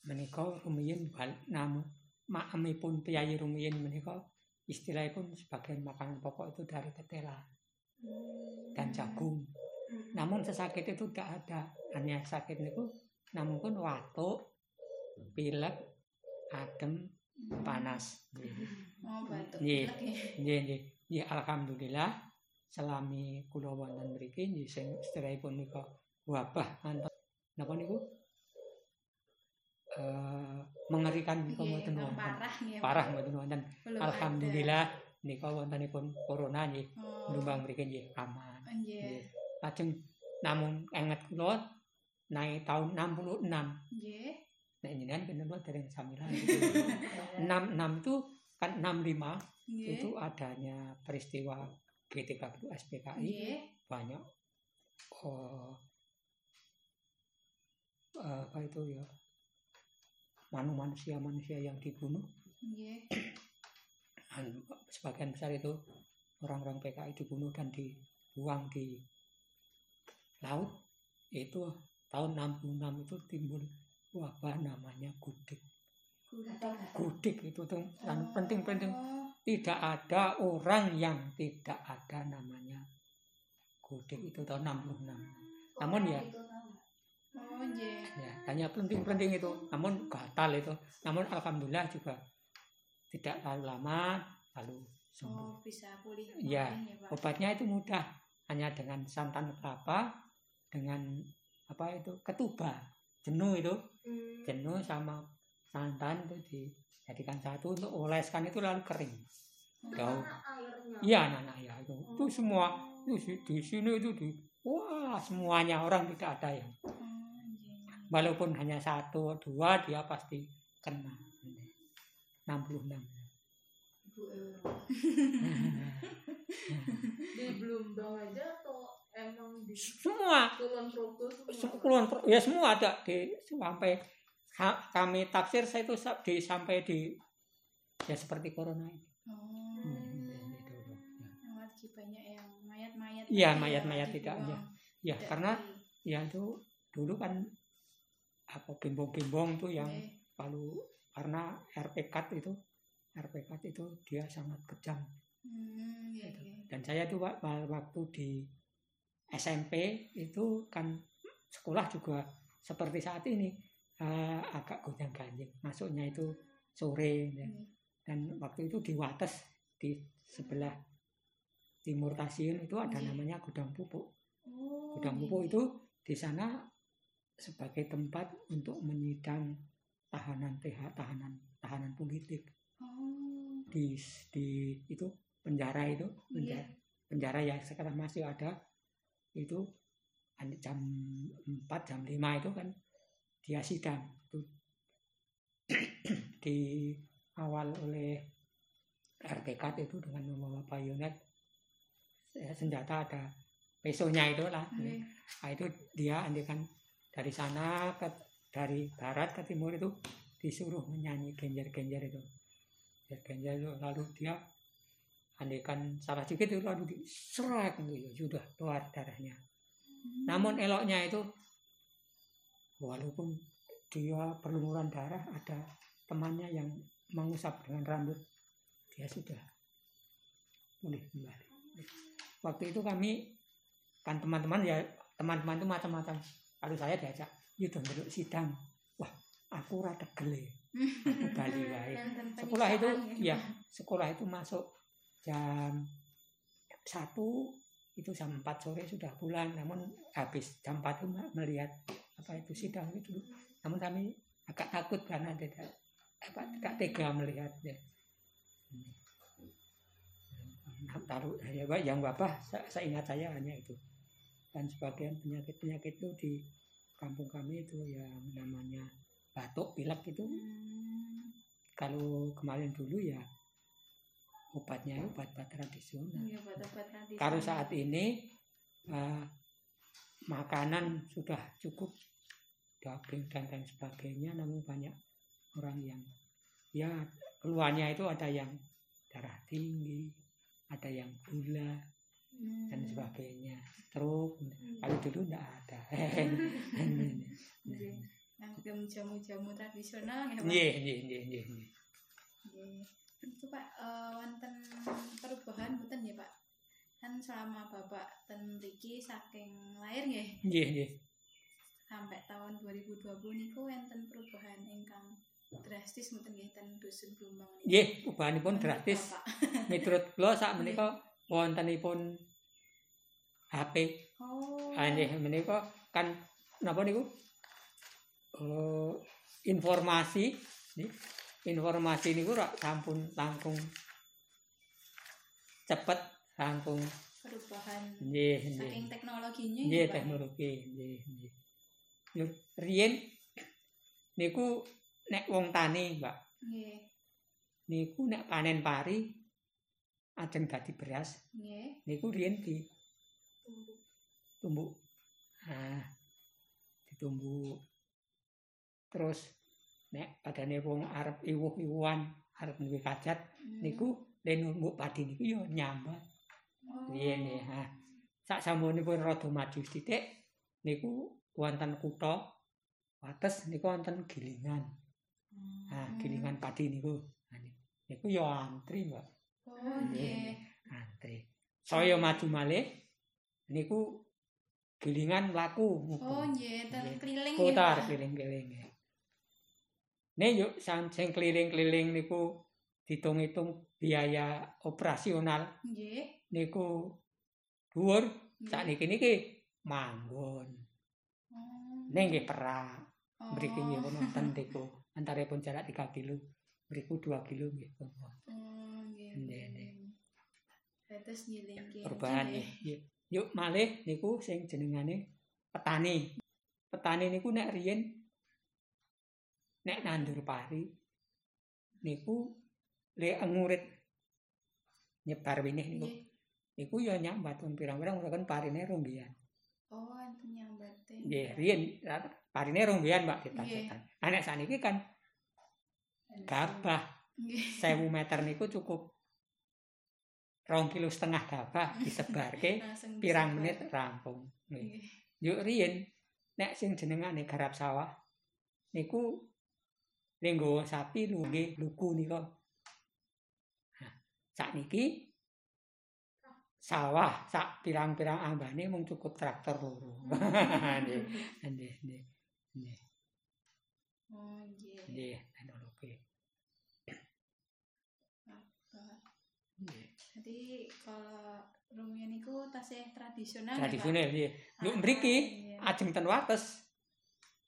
Menika rumiyin bal namu maemipun piyai rumiyin menika istilahipun sebagian makanan pokok itu dari ketela dan jagung. Namun sesakit itu tidak ada. Hanya sakit niku namun pun watuk, pilek, adem, panas. Oh batuk pilek ya alhamdulillah selami kula wonten mriki nggih sing sedherepipun nika wabah ngantos napa niku eh mengerikan nika mboten wonten. parah nggih. Parah mboten wonten. Alhamdulillah nika wontenipun corona nggih oh, lumbang mriki nggih aman. nggih. Lajeng namung enget kula naik tahun 66 nggih Nek jenengan bener dereng samilan gitu. 66 itu kan 65 Nggih. itu adanya peristiwa GTKP SPKI Nggih. banyak. Eh, eh, apa itu ya? Manu manusia-manusia yang dibunuh. Nggih. dan sebagian besar itu orang-orang PKI dibunuh dan dibuang di laut. Itu tahun 66 itu timbul wabah namanya gudik Gudik. itu tuh penting-penting Oh, tidak ada orang yang tidak ada namanya gudik itu tahun 66 namun ya Oh, nggih. ya hanya penting-penting itu namun gatal itu namun alhamdulillah juga tidak terlalu lama lalu sembuh Oh, bisa pulih. Iya. ya, Pak. obatnya itu mudah hanya dengan santan kelapa dengan apa itu ketuba jenuh itu jenuh sama santan itu dijadikan satu untuk oleskan itu lalu kering. Daun iya anak ya itu. Itu semua itu di- sini itu di wah semuanya orang tidak ada yang. Oh, walaupun hanya satu dua dia pasti kena. 66 di Blumbang aja atau emang di semua. Kulon Progo semua? Ya semua ada di sampai kami tafsir saya itu di sampai di ya seperti corona ini. Oh. Hmm, itu, ya. Banyak yang mayat-mayat. Iya, mayat-mayat tidak. Ya Tidak karena di- ya itu dulu kan apa bimbong-bimbong tuh yang Nggih. lalu karena RP cut itu RP cut itu dia sangat kejam Hmm, iya, Gitu. iya. dan saya tuh wa- wa- waktu di SMP itu kan sekolah juga seperti saat ini eh, agak gonjang ganjing masuknya itu sore ya. Nggih. dan waktu itu di Wates di sebelah timur Tasiun itu ada Nggih. namanya gudang pupuk Oh, gudang iya, pupuk iya. itu di sana sebagai tempat untuk menyidang tahanan TH tahanan tahanan politik Oh, di di itu penjara itu iya. penjara, penjara yang sekarang masih ada itu jam 4 jam 5 itu kan dia sidang itu di awal oleh RPK itu dengan membawa bayonet senjata ada pesonya itu lah Nggih. Nah, itu dia andikan dari sana ke dari barat ke timur itu disuruh menyanyi genjer-genjer itu. Genjer-genjer itu lalu dia andikan salah sedikit itu lalu diserak gitu ya sudah keluar darahnya. Hmm. Namun eloknya itu walaupun dia berlumuran darah ada temannya yang mengusap dengan rambut dia sudah pulih kembali. Waktu itu kami kan teman-teman ya teman-teman itu macam-macam. Lalu saya diajak, yuk duduk sidang. Wah, aku rada gele. Aku bali wae. Sekolah itu ya, sekolah itu masuk jam satu itu jam 4 sore sudah pulang namun habis jam 4 itu melihat apa itu sidang itu namun kami agak takut karena tidak apa tidak tega melihatnya. Nah, taruh ya Pak, yang bapak saya, saya ingat saya hanya itu. Dan sebagian penyakit penyakit itu di kampung kami itu yang namanya batuk pilek itu. Hmm, kalau kemarin dulu ya obatnya obat-obat tradisional. Obat-obat tradisional. kalau saat ini eh, makanan sudah cukup daging dan lain sebagainya namun banyak orang yang ya keluarnya itu ada yang darah tinggi ada yang gula Hmm. dan sebagainya stroke kalau dulu enggak ada Nggih. Ngagem jamu-jamu tradisional ya, Pak. Nggih, nggih, nggih, nggih, nggih. Nggih. Itu Pak wonten perubahan mboten ya Pak? Kan selama Bapak ten mriki saking lahir nggih Nggih, nggih. sampai tahun 2020 niku wonten perubahan ingkang drastis mboten nggih ten dusun Blumbang niku. Nggih, perubahanipun drastis. Miturut kula sak menika wontenipun HP. Oh. Ah nggih menika kan napa niku? Eh informasi nggih. Informasi niku rak sampun langkung cepet langkung perubahan nggih saking nggih. teknologinya Nggih teknologi nggih nggih. Yo riyen niku nek wong tani, Mbak, Nggih. niku nek panen pari ajeng dadi beras, Nggih. niku riyen di Tumbuk. Nah, ditumbuk. Terus nek padane wong arep iwuh-iwuhan, arep duwe kajat, Hmm. niku le numbuk padi niku ya nyambat. Riyen ya. Ha. Sak sampunipun rada maju sithik niku wonten kutha wates niku wonten gilingan. Nah, Hmm. gilingan padi niku. Niku ya antri, Mbak. Oh, nggih. Antri. Saya maju malih niku gilingan laku Oh, nggih, ten Nggih. keliling ya, putar keliling-keliling. Nih yuk sing keliling-keliling niku ditung-hitung biaya operasional Nggih. Niku dhuwur nggih. sakniki niki manggon. Oh. Ning nggih perak. Oh. Mriki nggih pun wonten niku. Antaripun jarak 3 kilo. Mriku 2 kilo nggih. Oh, nggih. Nggih. Terus ngiling Perubahan. Nggih. Yuk malih niku sing jenengane petani. Petani niku nek riyen nek nandur pari niku le ngurit nyebar winih niku. Nggih. Niku ya nyambat pirang-pirang mulakan parine ronggian. Oh, enten nyambate. Nggih, riyen parine ronggian Mbak Nggih. ditan-tan. Nah, nek saniki kan gabah Nggih. 1000 meter niku cukup rong kilo setengah gabah disebarke Langsung pirang disebar. menit rampung. Nggih. Nggih. Yuk riyen nek sing jenengane garap sawah niku lenggo sapi nggih luku nika. Nah, sakniki sawah sak pirang-pirang ambane mung cukup traktor loro. Nggih, nggih, nggih. Nggih, Oh, nggih. nggih, teknologi. Jadi kalau rumiyin niku tasih tradisional ya? Tradisional nggih. Yuk Ah, mriki iya. ajeng ten wates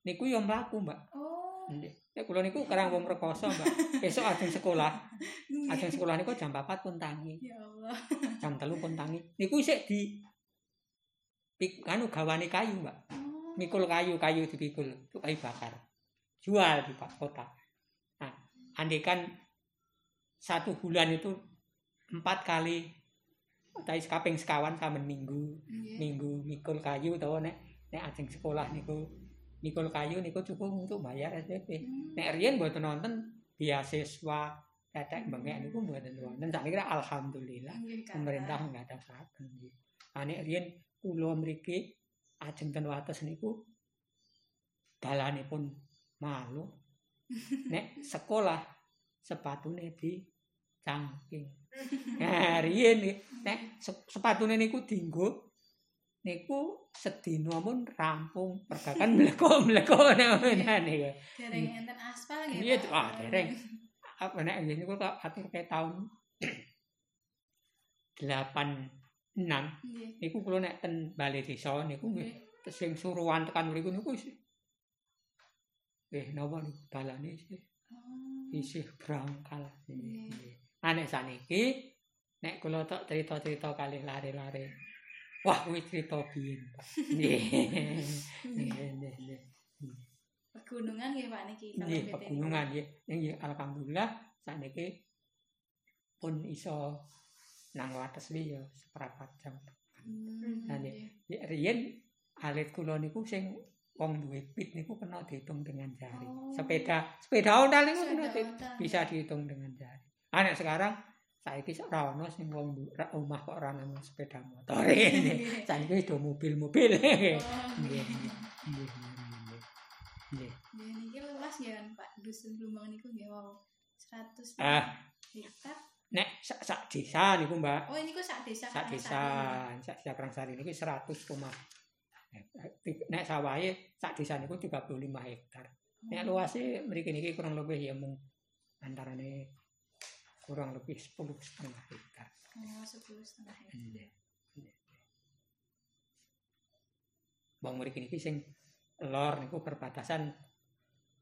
niku yo mlaku, Mbak. Oh. Nek kula niku kerang wong rekoso, Mbak. Esuk ajeng sekolah, ajeng sekolah niku jam 4 pun tangi. Ya Allah. jam telu pun tangi. Niku isik di pik anu gawane kayu, Mbak. Oh. Mikul kayu, kayu dipikul, itu kayu bakar. Jual di Pak kota. Nah, andekan satu bulan itu empat kali tapi kaping sekawan saben minggu Nggih. minggu mikul kayu utawa nek nek ajeng sekolah niku mikul kayu niku cukup untuk bayar SPP. Hmm. Nek riyen mboten wonten beasiswa tetek bengek niku mboten wonten. Sakniki alhamdulillah pemerintah nggadasaken nggih. Ah nek riyen kula mriki ajeng ten wates niku dalanipun malu. Nek sekolah sepatune di cangking. Nah, riyen nek se- sepatune niku dienggo niku sedina mun rampung pergakan mleko-mleko nek niku. Dereng enten aspal nggih. Iya, ah, dereng. apa nek niku tak atur ke tahun 86 Nggih. niku kula nek ten balai desa niku nggih sing suruhan tekan mriku niku isih eh napa niku dalane isih Oh. isih brangkal Nggih. nggih ah nek saniki nek kula tok cerita-cerita kali lare-lare wah kuwi cerita biyen nggih Pegunungan nggih Pak niki Nggih, pegunungan nggih. Nggih, alhamdulillah sakniki pun iso nang wates ya seprapat jam. Hmm, Nah, nggih. Ya, riyen alit kula niku sing wong duwe pit niku kena dihitung dengan jari. Oh. Sepeda, sepeda ontel niku kena di- bisa dihitung dengan jari. Nek sekarang saiki sak ora ono sing wong ra- omah kok ora nang sepeda motor. Nggih. Saiki wis do mobil-mobil. Oh, Nggih, nggih. nggih. Nggih, niki luas ya kan Pak dusun Blumbang niku nggih wow 100 Ah. hektar. Nek sak, sak desa niku, Mbak. Oh, ini kok sak desa. sak desa ini. sak desa Prangsari niku 100 koma nek sawahe sak desa niku 35 hektar. Nek luase mriki niki kurang lebih ya mung antarane kurang lebih 10 setengah hektar. Oh, 10 setengah hektar. Nggih. Bang mriki niki sing lor niku perbatasan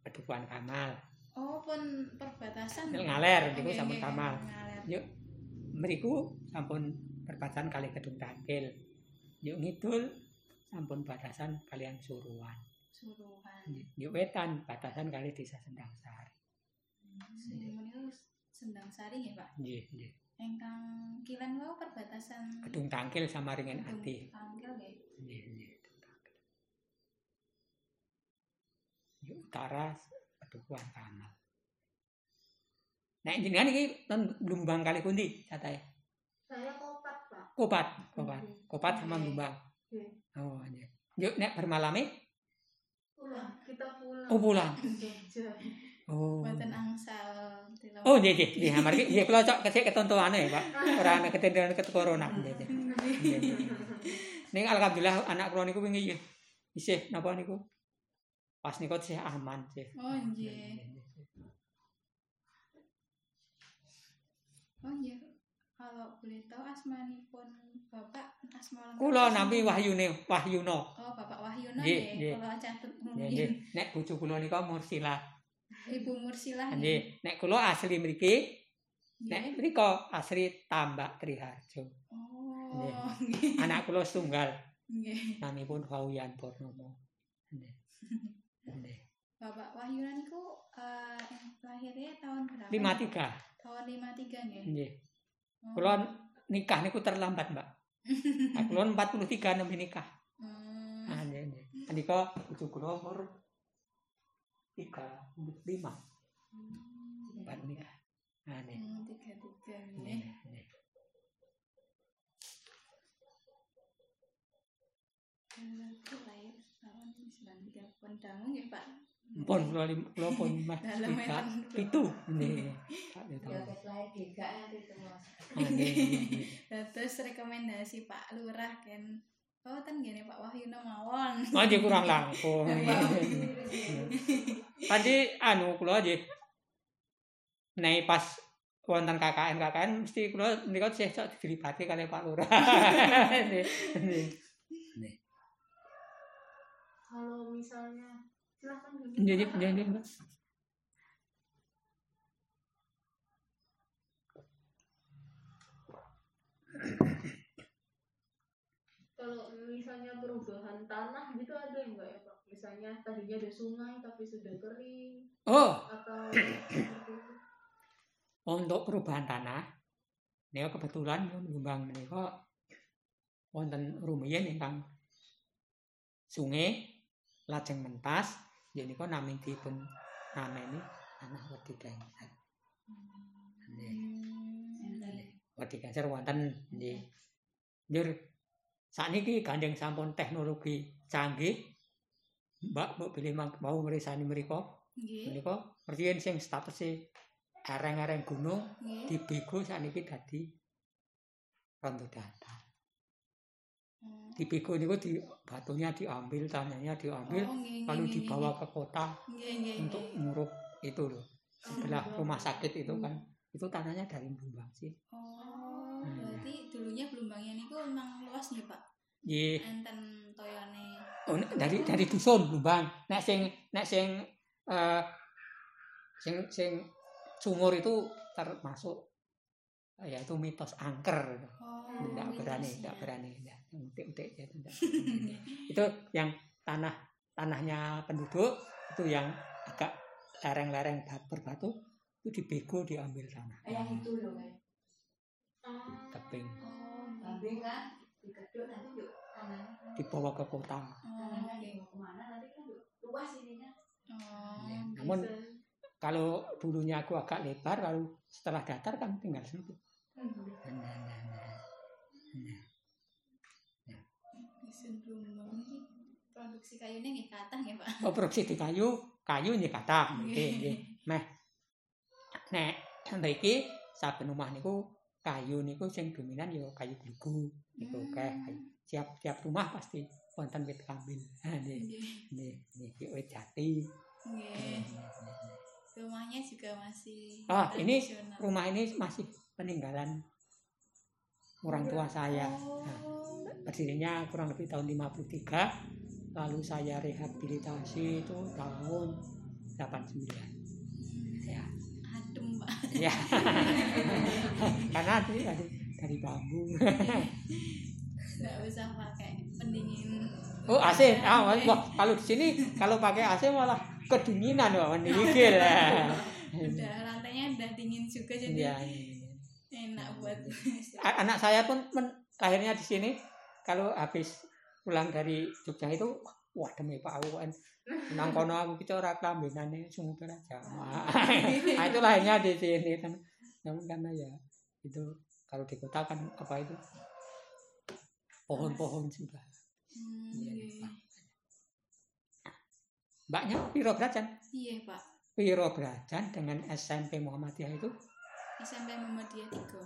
Pedukuhan Kamal. Oh, pun perbatasan. Ngaler niku Nggih, sampun Kamal. Yuk mriku sampun perbatasan kali Kedung Tangkil. Yuk ngidul sampun batasan kalian Suruhan. Suruhan. Yuk wetan batasan kali desa Sendang Sari. Sendang Sari nggih, Pak. Nggih, nggih. Ingkang kilen wau perbatasan Gedung Tangkil sama Ringen Gedung Ati. Tangkil nggih. Nggih, nggih. Gedung Tangkil. Yuk utara Pedukuhan Kamal. Nah, jenengan iki Blumbang kali pundi catahe? Saya kopat, Pak. Kopat, Kopat. Nggih. Kopat sama Oke. Blumbang. Nggih. Oh, nggih. Yuk nek bermalame Pulang, kita pulang. oh pulang. Oh. Mboten angsal tilem. Oh, nggih, nggih. Nggih, amargi nggih kula cok kesik ketontonane, Pak. Ora ana ketentuan ket corona. Nggih, nggih. Nggih, nggih. Ning alhamdulillah anak kula niku wingi isih napa niku? Pas niku isih aman sih. Oh, nggih. Oh iya. Kalau boleh tahu asmanipun Bapak asma lengkap Kula nampi Wahyune, Wahyuno. Oh, Bapak Nggih, nggih. nggih. Kalau catet Nggih, mungkin. nggih. Nek bojo kula nika Mursila. Ibu Mursilah Nggih, nek kula asli mriki, nek Nggih. mriko asli Tambak Triharjo. Oh, Nggih. Anak kula setunggal Nggih. namipun Fauyan Purnomo. Nggih. Nggih. Bapak Wahyono niku eh, lahirnya tahun berapa? 53. Tahun 53 nggih. Nggih. Oh. Kula nikah niku terlambat, Mbak. Nah, kula 43 nembe nikah. Hmm. Ah, nggih, nggih. Menika bojo kula umur 35. Empat nikah. Ah, nggih. Hmm, tiga tiga Nggih, nggih. nggih. Aku lahir tahun 93 pun dangu nggih Pak. Pun kula lim- kula pun mas tiga Ya tiga itu. Nah, terus rekomendasi Pak Lurah kan Oh, ten gini Pak Wahyono mawon. Oh, nggih kurang langkung. Tadi anu kula nggih. Nek pas wonten KKN KKN mesti kula nika sih sok dilibati kali Pak Lurah. Kalau misalnya silahkan dulu. Nggih, nggih, nggih, nggih, Mbak. Kalau misalnya perubahan tanah gitu ada enggak ya Pak? Misalnya tadinya ada sungai tapi sudah kering Oh, atau untuk perubahan tanah nika kebetulan Blumbang menika wonten rumiyin ingkang sungai lajeng mentas yen nika nami dipun nameni tanah wedi gangser. Nggih. Wedi gangser wonten nggih. Njur sakniki gandeng sampun teknologi canggih Mbak mbok pilih mau ngresani mriku Nggih. menika riyen sing statuse ereng-ereng gunung dibego sakniki dadi rondo datar. Oh. Dibego niku di batunya diambil, tanahnya diambil, Oh, nggih, lalu nggih, dibawa nggih. ke kota untuk nguruk itu loh. Sebelah rumah sakit itu kan. Itu tanahnya dari Blumbang sih. Oh, Hmm. Berarti dulunya Blumbangnya niku emang luas nih Pak. Nggih. Enten toyone. Oh, dari dari dusun Blumbang. Nek sing nek sing eh sing sing sumur itu termasuk ya itu mitos angker. Oh, Tidak berani, tidak berani, tidak utik-utik ya, tidak itu yang tanah tanahnya penduduk itu yang agak lereng-lereng bat- berbatu itu dibego diambil tanah Kayak itu loh tebing Oh, Kambing kan dikeduk nanti yuk tanahnya. dibawa ke kota Tanahnya Oh, dibawa ke mana nanti kan yuk luas ininya. Oh, Ya, namun bisa. kalau dulunya aku agak lebar lalu setelah datar kan tinggal sempit Hmm. Nah, nah, nah, nah. Nah, produksi kayunya nggih kathah nggih Pak. oh produksi di kayu kayu ini kata Nggih. nggih meh nek mriki saben omah niku kayu niku sing dominan ya kayu glugu niku Hmm. tiap tiap rumah pasti wonten wit nggih Nggih. nggih nggih wit jati Nggih. Rumahnya juga masih Ah, ini rumah ini masih peninggalan orang tua saya Nah, Oh. berdirinya kurang lebih tahun 53 lalu saya rehabilitasi itu tahun 89 ya Adem, Pak. Ya karena itu dari, dari bambu nggak usah pakai pendingin Oh AC, ah, wah kalau di sini kalau pakai AC malah kedinginan wah menigil. udah lantainya udah dingin juga jadi Iya, iya. enak buat A- Anak saya pun men- lahirnya di sini. Kalau habis pulang dari Jogja itu, wah demi Pak aku kan nang kono aku kita ora kelambenane sumber aja. Nah, itu lahirnya di sini kan. Namun karena ya itu kalau di kota kan apa itu pohon-pohon sudah. Hmm, Iya, iya. Pak. Mbaknya Piro Brajan? iya pak Piro Brajan dengan SMP Muhammadiyah itu SMP Muhammadiyah tiga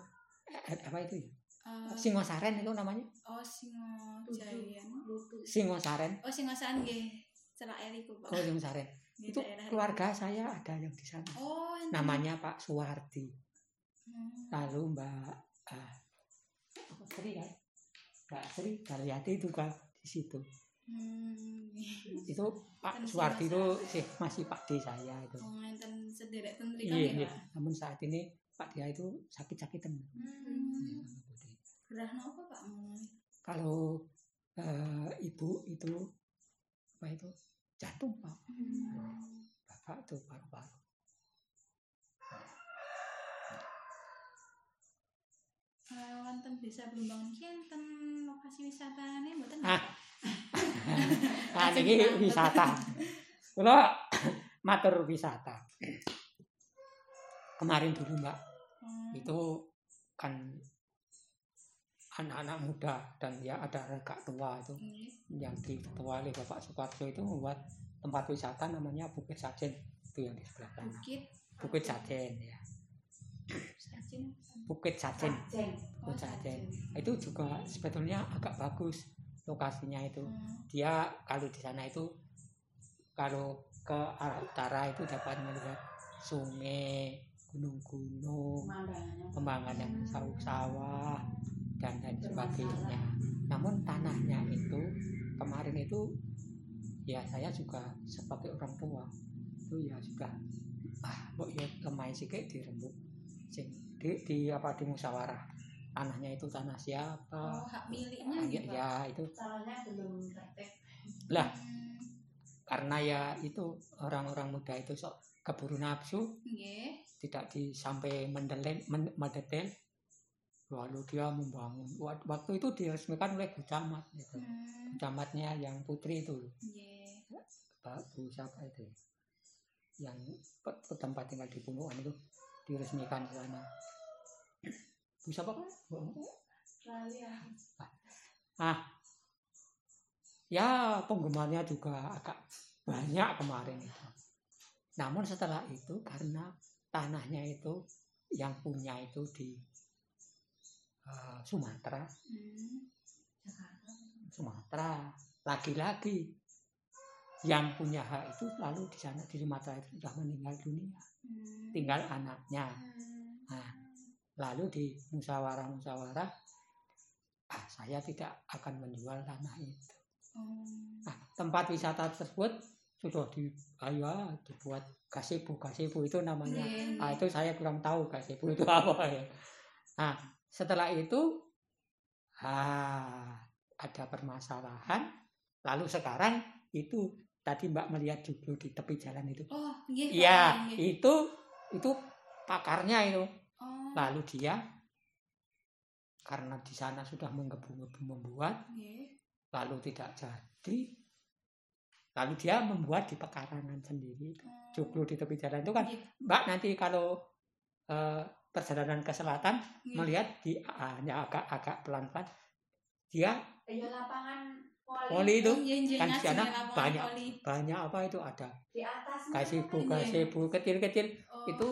eh, apa itu ya? Eh, Singosaren itu namanya? oh Singo Jayan Lutu. Singosaren. oh Singosaan nggih celak eliku pak Oh, Singosaren. Itu keluarga saya ada yang di sana. oh enten. Namanya Pak Suwardi. Hmm. Lalu Mbak ah, apa Sri kan? Mbak Sri Karyati itu kan di situ. Hmm, Itu Pak Kan Suwardi itu Singosaren. sih masih Pak D saya itu. oh enten sederek tentri Iya, kan iya. ya pak Namun saat ini Pak dia itu sakit-sakitan. Hmm. Ya, Budi. gerah apa pak Kalau eh, ibu itu apa itu jantung pak, Hmm. bapak itu paru-paru. Eh, wonten desa Blumbang iki enten lokasi wisatane mboten Ah. Nah, banget. wisata. Kalau matur wisata. Kemarin dulu mbak, Hmm. itu kan anak-anak muda dan ya ada regak tua itu Nggih. yang diketuai oleh Bapak Soekarjo itu membuat tempat wisata namanya Bukit Sajen itu yang di sebelah sana. Bukit Bukit Sajen ya. Bukit Sajen. Jen. Oh, Bukit Sajen. Itu juga sebetulnya agak bagus lokasinya itu. Hmm. Dia kalau di sana itu kalau ke arah utara itu dapat melihat sungai, gunung-gunung, pemandangan sawah-sawah dan lain sebagainya. Namun tanahnya itu kemarin itu ya saya juga sebagai orang tua itu ya sudah ah kok ya lemah sikit dirembuk sing di, di apa di musyawarah tanahnya itu tanah siapa Oh, hak miliknya Ah, gitu, ya itu Salahnya belum praktek. lah Hmm. karena ya itu orang-orang muda itu sok keburu nafsu Nggih. tidak disampai mendelen men- mendetail lalu dia membangun Wak- waktu itu diresmikan oleh Bu Camat gitu. Hmm. Bu Camatnya yang putri itu Nggih. Pak Bu siapa itu yang pe- pe- tempat tinggal di Punguan itu diresmikan di sana Bu siapa kan ya. ah ya penggemarnya juga agak banyak kemarin itu namun setelah itu karena tanahnya itu yang punya itu di eh, Sumatera Hmm. Sumatera lagi-lagi yang punya hak itu lalu di sana di Sumatera itu sudah meninggal dunia Hmm. tinggal anaknya Hmm. Nah, lalu di musyawarah-musyawarah ah saya tidak akan menjual tanah itu Oh. Nah, tempat wisata tersebut sudah di ayo dibuat gazebo gazebo itu namanya Nggih, ah, nggih. itu saya kurang tahu gazebo itu apa ya nah setelah itu ah, ada permasalahan lalu sekarang itu tadi mbak melihat judul di tepi jalan itu Oh, iya Nggih. itu itu pakarnya itu Oh. lalu dia karena di sana sudah menggebu-gebu membuat Nggih. lalu tidak jadi lalu dia membuat di pekarangan sendiri Oh. joglo di tepi jalan itu kan Nggih. mbak nanti kalau eh, perjalanan ke selatan Nggih. melihat di hanya agak-agak pelan-pelan dia Ya lapangan poli, poli itu kan di sana banyak voli. banyak apa itu ada di atas Iya. gazebo kecil-kecil Oh. itu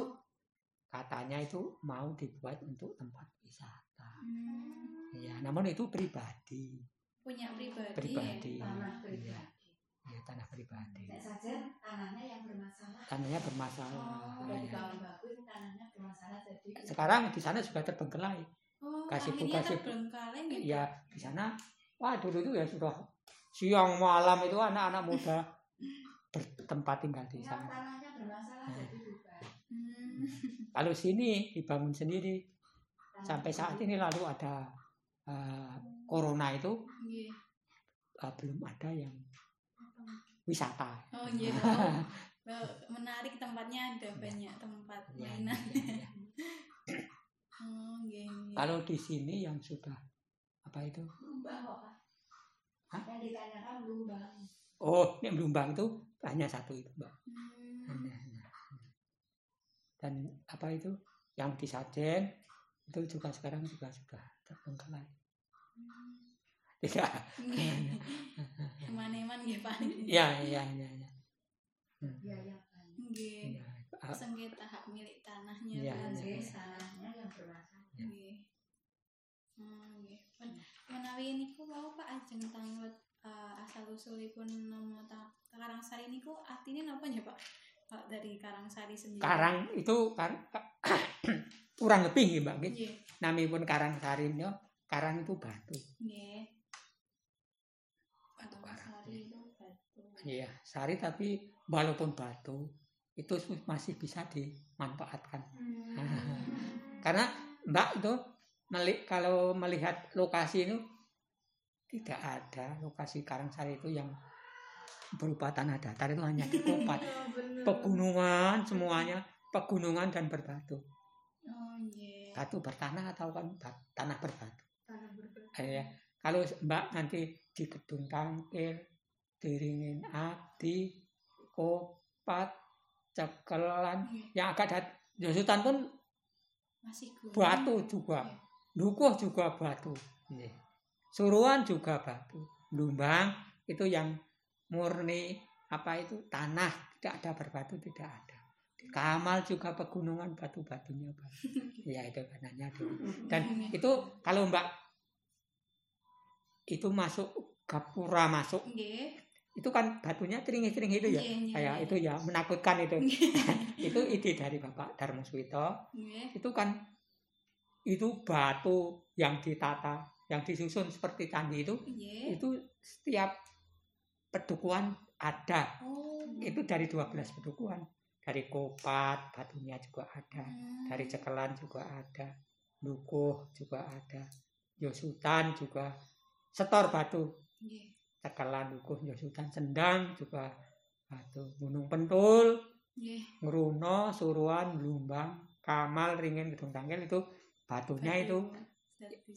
katanya itu mau dibuat untuk tempat wisata Hmm. ya namun itu pribadi punya pribadi. pribadi tanah Iya, pribadi. Ya, tanah pribadi Nek saja tanahnya yang bermasalah. tanahnya bermasalah Oh, Udah Ya. bagus tanahnya bermasalah jadi. sekarang di sana sudah terbengkelai Oh, Gazebo, akhirnya gazebo. terbengkalai gitu. ya di sana wah dulu itu ya sudah siang malam itu anak-anak muda bertempat tinggal di Yang sana tanahnya bermasalah Nah. jadi bukan. Hmm. lalu sini dibangun sendiri Tanah sampai saat ini lalu ada eh, corona itu Nggih. eh, belum ada yang wisata. Oh iya. Oh, menarik tempatnya ada banyak tempat Ya, mainan. ya, ya. Oh. Kalau di sini yang sudah apa itu? Lumbang. Hah? Yang ditanyakan lumbang. Oh, ini Blumbang itu hanya satu itu, Mbak. Hmm. Hanya, hanya. Dan apa itu? Yang di Sajen itu juga sekarang juga sudah terbengkalai. Tidak. Nggih. Eman-eman nggih Pak. Ya, ya, ya, ya. Hmm. Ya yang kan. Nggih. Ya, ah, Sengketa hak milik tanahnya Iya, Pak. iya. Salahnya yang bermasalah. Nggih. Hmm, nggih. Men- Menawi niku wau Pak ajeng tanglet eh, asal usulipun nama Karangsari niku artine napa ya Pak? Pak dari Karangsari sendiri. Karang itu kan kurang lebih nggih, Mbak. nggih. Nggih. Namipun Karang Sarin yo, karang itu batu. Nggih. Batu Karangsari itu Iya, sari tapi walaupun batu itu masih bisa dimanfaatkan. Hmm. Karena Mbak itu meli- kalau melihat lokasi itu tidak ada lokasi Karangsari itu yang berupa tanah datar itu hanya Iya, bener. pegunungan semuanya pegunungan dan berbatu Oh nggih. batu bertanah atau kan tanah berbatu Tanah berbatu. Eh, ya. kalau Mbak nanti di gedung tangkil diringin adi kopat cekelan yang agak dat Josutan pun Masih batu juga. Dukuh juga batu. Suruhan juga batu. Lumbang itu yang murni apa itu tanah tidak ada berbatu tidak ada. Kamal juga pegunungan batu-batunya batu. ya itu kanannya dulu dan itu kalau mbak itu masuk gapura masuk. Itu kan batunya teringih-teringih itu ya Nggih, nggih, kayak nggih. itu ya menakutkan itu itu ide dari bapak Darmo Suwito Nggih. itu kan itu batu yang ditata yang disusun seperti candi itu Nggih. itu setiap pedukuhan ada Oh. itu dari 12 pedukuhan dari kopat batunya juga ada Hmm. dari cekelan juga ada dukuh juga ada yosutan juga setor batu Nggih. Cekelan dukuh yosutan sendang juga batu gunung pentul Nggih. ngeruno suruhan lumbang kamal ringin gedung tangkil itu batunya itu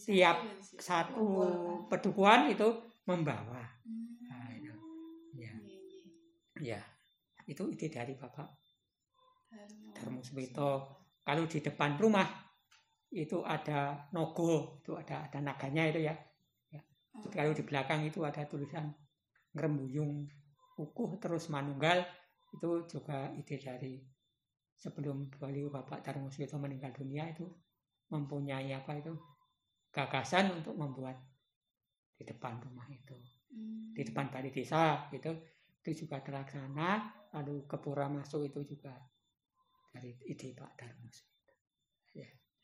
tiap satu. satu pedukuhan itu membawa Hmm. Nah, itu. ya Nggih, nggih. ya itu ide dari bapak Darmo. Suwito kalau di depan rumah itu ada nogo itu ada ada naganya itu ya Kalau di belakang itu ada tulisan ngerembuyung ukuh terus manunggal itu juga ide dari sebelum beliau Bapak Darmo Suwito meninggal dunia itu mempunyai apa itu gagasan untuk membuat di depan rumah itu Hmm. di depan balai desa gitu itu juga terlaksana lalu ke pura masuk itu juga dari ide Pak Darmo Suwito.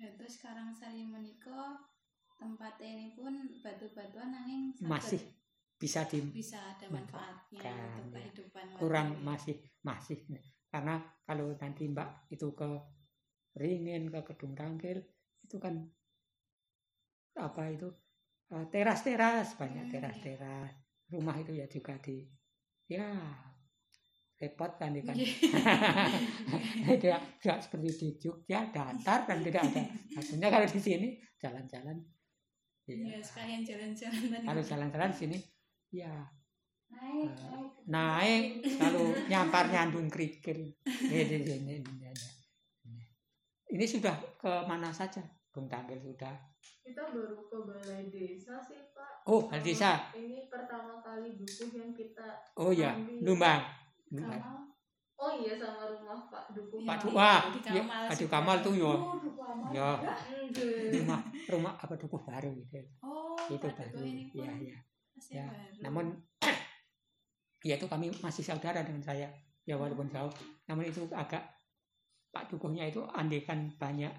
Dan terus sekarang saya menika tempat ini pun batu-batuan nanging masih bisa di bisa ada manfaatnya untuk ya. kehidupan kurang warga. masih masih karena kalau nanti Mbak itu ke Ringin ke Gedung Tangkil itu kan apa itu eh, teras-teras banyak Hmm, teras-teras rumah itu ya juga di ya repot kan kan Iya. tidak tidak seperti di Jogja datar dan tidak ada maksudnya kalau di sini jalan-jalan Iya, ya sekalian jalan-jalan tadi. kalau jalan-jalan di sini ya Naik, Eh, naik. naik lalu nyampar nyandung kerikil ini, ini, ini, ini, ini. ini sudah ke mana saja Bung Tanggil sudah Kita baru ke balai desa sih Pak. oh balai desa Ini pertama kali dukuh yang kita. oh ya. Lumbang Lumbang. Oh iya sama rumah Pak Dukuh. Iya. Pak Dua di ya, Kamal Pak juga. Kamal tuh yo. Duku ya rumah rumah apa dukuh baru gitu. Oh, itu Pak baru. ini pun ya ya masih ya baru. namun ya itu kami masih saudara dengan saya. Ya walaupun jauh. Namun itu agak Pak Dukuhnya itu andekan banyak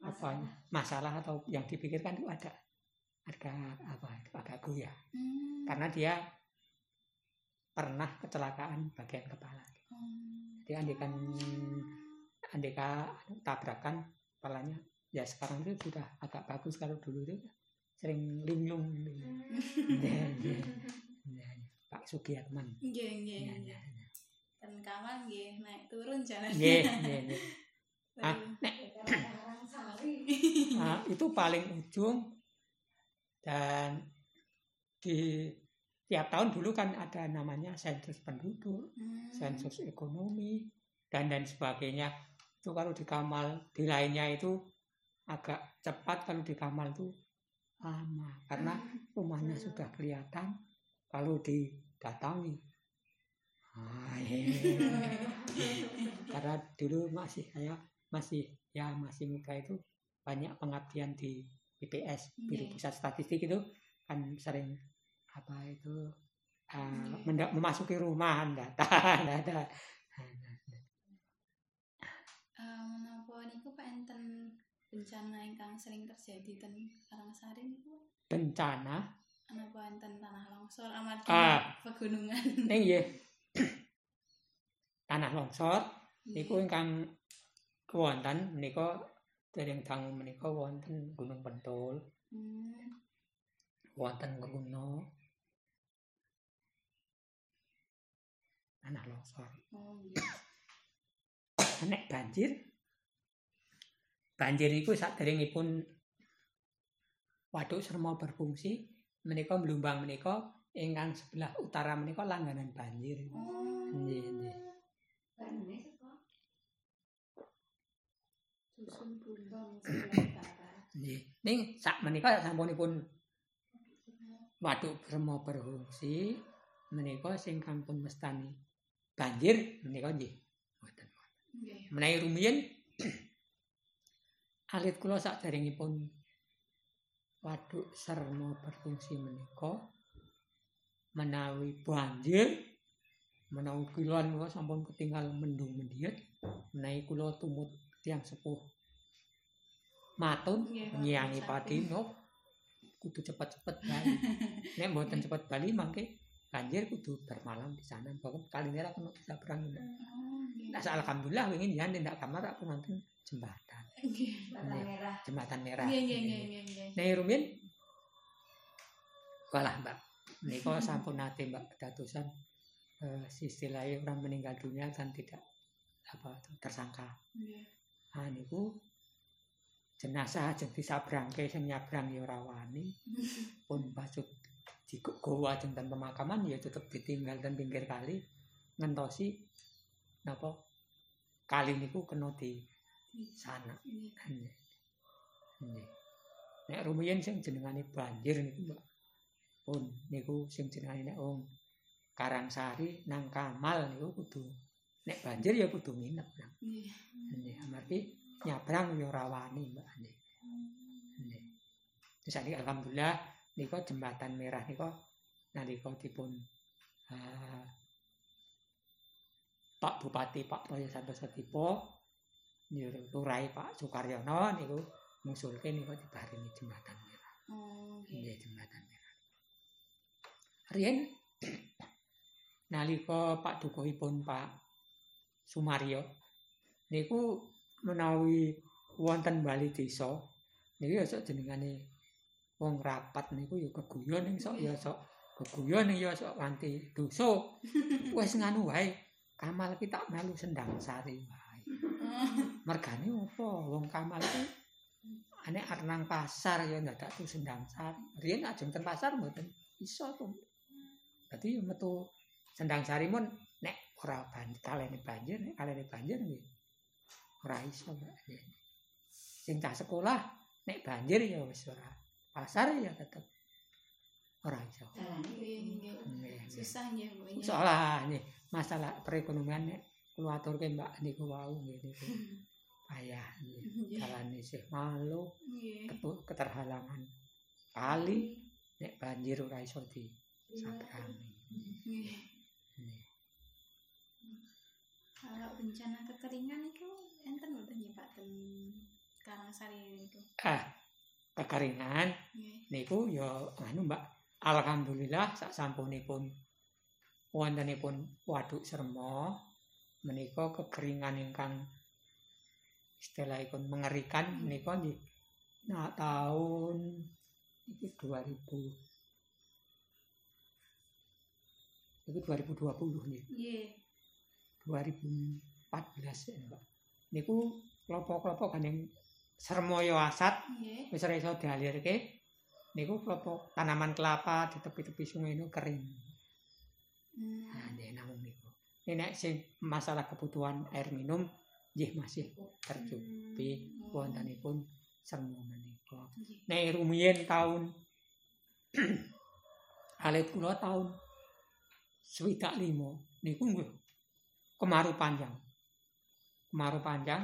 apa masalah. atau yang dipikirkan itu ada ada apa itu agak goyah. Hmm. karena dia pernah kecelakaan bagian kepala Hmm. jadi andekan andeka tabrakan kepalanya ya sekarang itu sudah agak bagus kalau dulu itu sering linglung. Nggih, Pak Sugiatman. Dan kawan nggih naik turun jalan. Nggih. Ah, nek. Nah, itu paling ujung dan di tiap tahun dulu kan ada namanya sensus penduduk, Hmm. sensus ekonomi dan dan sebagainya. Itu kalau di Kamal di lainnya itu agak cepat kalau di Kamal itu lama karena rumahnya sudah kelihatan kalau didatangi. Ah, karena dulu masih saya masih ya masih muda itu banyak pengabdian di BPS Biro Iya. Pusat Statistik itu kan sering apa itu? Uh, menda- memasuki rumah data data Eh, menapa niku Pak enten bencana ingkang sering terjadi ten Karangsari niku? Bencana? Napa enten tanah longsor amargi Ah. pegunungan. ning nggih. Tanah longsor niku ingkang wonten menika dereng dangu menika wonten Gunung Pentul. Hmm. wonten Ngeruno tanah longsor Oh, nggih. nek banjir banjir itu saderengipun waduk sermo berfungsi menika mlumbang menika ingkang sebelah utara menika langganan banjir Oh. nggih nggih? Dusun sebelah utara. nggih ning sak menika sampunipun waduk sermo berfungsi menika sing kampun mestani banjir menika nggih. Mboten Nggih. menawi rumiyin alit kula saderengipun waduk sermo berfungsi menika menawi banjir menawi kiloan kula sampun ketinggal mendung mendiet menawi kula tumut tiang sepuh matun Nggih, nyiangi padino kudu cepet-cepet bali. Nek mboten cepet bali mangke banjir kudu bermalam di sana bahkan kali ini kena bisa perang Oh, nggih. Nah, alhamdulillah ingin ya ndak kamar aku nonton jembatan, Nggih. Bata merah. jembatan merah. Nggih, nggih, nggih, nggih, nggih. Nah, rumiyin walah, Mbak. Nika sampun nate Mbak kedadosan eh istilahnya orang meninggal dunia dan tidak apa tersangka. Nggih. Ah niku jenazah ajeng disabrangke sing nyabrang ya ora wani pun pasut digowo ajeng ten pemakaman ya tetep ditinggal ten pinggir kali ngentosi napa kali niku kena di sana Nggih. Nek rumiyin sing jenengane banjir niku Mbak. Pun niku sing jenengane nek wong Karangsari nang Kamal niku kudu nek banjir ya kudu nginep nang. Nggih. Amargi nyabrang ya ora wani Mbak. Nggih. Nggih. Alhamdulillah nika jembatan merah nika nalika dipun eh, Pak Bupati Pak Toyo Santoso Tipo Lurai Pak Sukaryono niku ngusulke niku dibarengi jembatan merah. Oh. Nggih jembatan merah. Riyen nalika Pak Dukuhipun Pak Sumaryo niku menawi wonten bali desa niku ya sok jenengane wong rapat niku ya keguyon ning sok ya sok keguyon ning ya sok kanthi dosa. Wis nganu wae Kamal ki tak melu sendang sari wae. Mergane apa wong Kamal ku ane arep nang pasar ya ndadak tuh sendang sari. Riyen ajeng ten pasar mboten iso to. Dadi ya metu sendang sari mun nek ora banjir kalene banjir nek kalene banjir nggih ora iso. Sing cah sekolah nek banjir ya wis ora pasar ya tetep ora iso. Jalan Nggih, nggih. Nggih, nggih. Susah nggih, Bu. ya. Soalnya nih masalah perekonomian kula aturke Mbak niku wau. Payah nggih. Nggih. Jalan isih malu, Nggih. ketu- keterhalangan kali nek banjir ora iso di. Kalau bencana kekeringan itu enten mboten ya Pak ten Karangsari itu. Ah, kekeringan Nggih. niku ya anu Mbak. Alhamdulillah sak sampunipun wontenipun waduk Sermo menika kekeringan ingkang istilahipun mengerikan menika nggih nah tahun itu 2000 itu 2020 nih Nggih. 2014 ya Pak niku kelompok-kelompok kan yang sermoyo asat Nggih. wis ora iso dialirke niku tanaman kelapa di tepi-tepi sungai itu kering Hmm. nah dia namung niku ini sing masalah kebutuhan air minum nggih masih tercukupi Hmm. wontenipun sermo menika Nggih. nek rumiyin taun alit kula taun swidak limo niku kemaru panjang kemaru panjang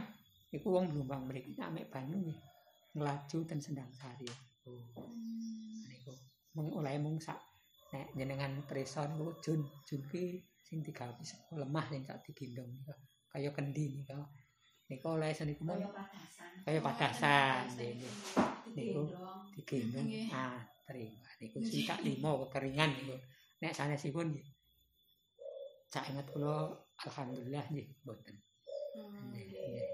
niku wong Blumbang mriki nek banyu nggih nglaju ten Sendang Sari oh. Hmm. niku mung oleh mung sak nek jenengan prisa niku jun jun ki sing digawe lemah sing sak digendong niku kaya kendi niku niku oleh seniku mung Kaya padasan. niku Digendong. ah terima niku swidak limo kekeringan niku nek sanesipun nggih sak inget kula alhamdulillah nggih mboten Hmm. nggih Nggih. nggih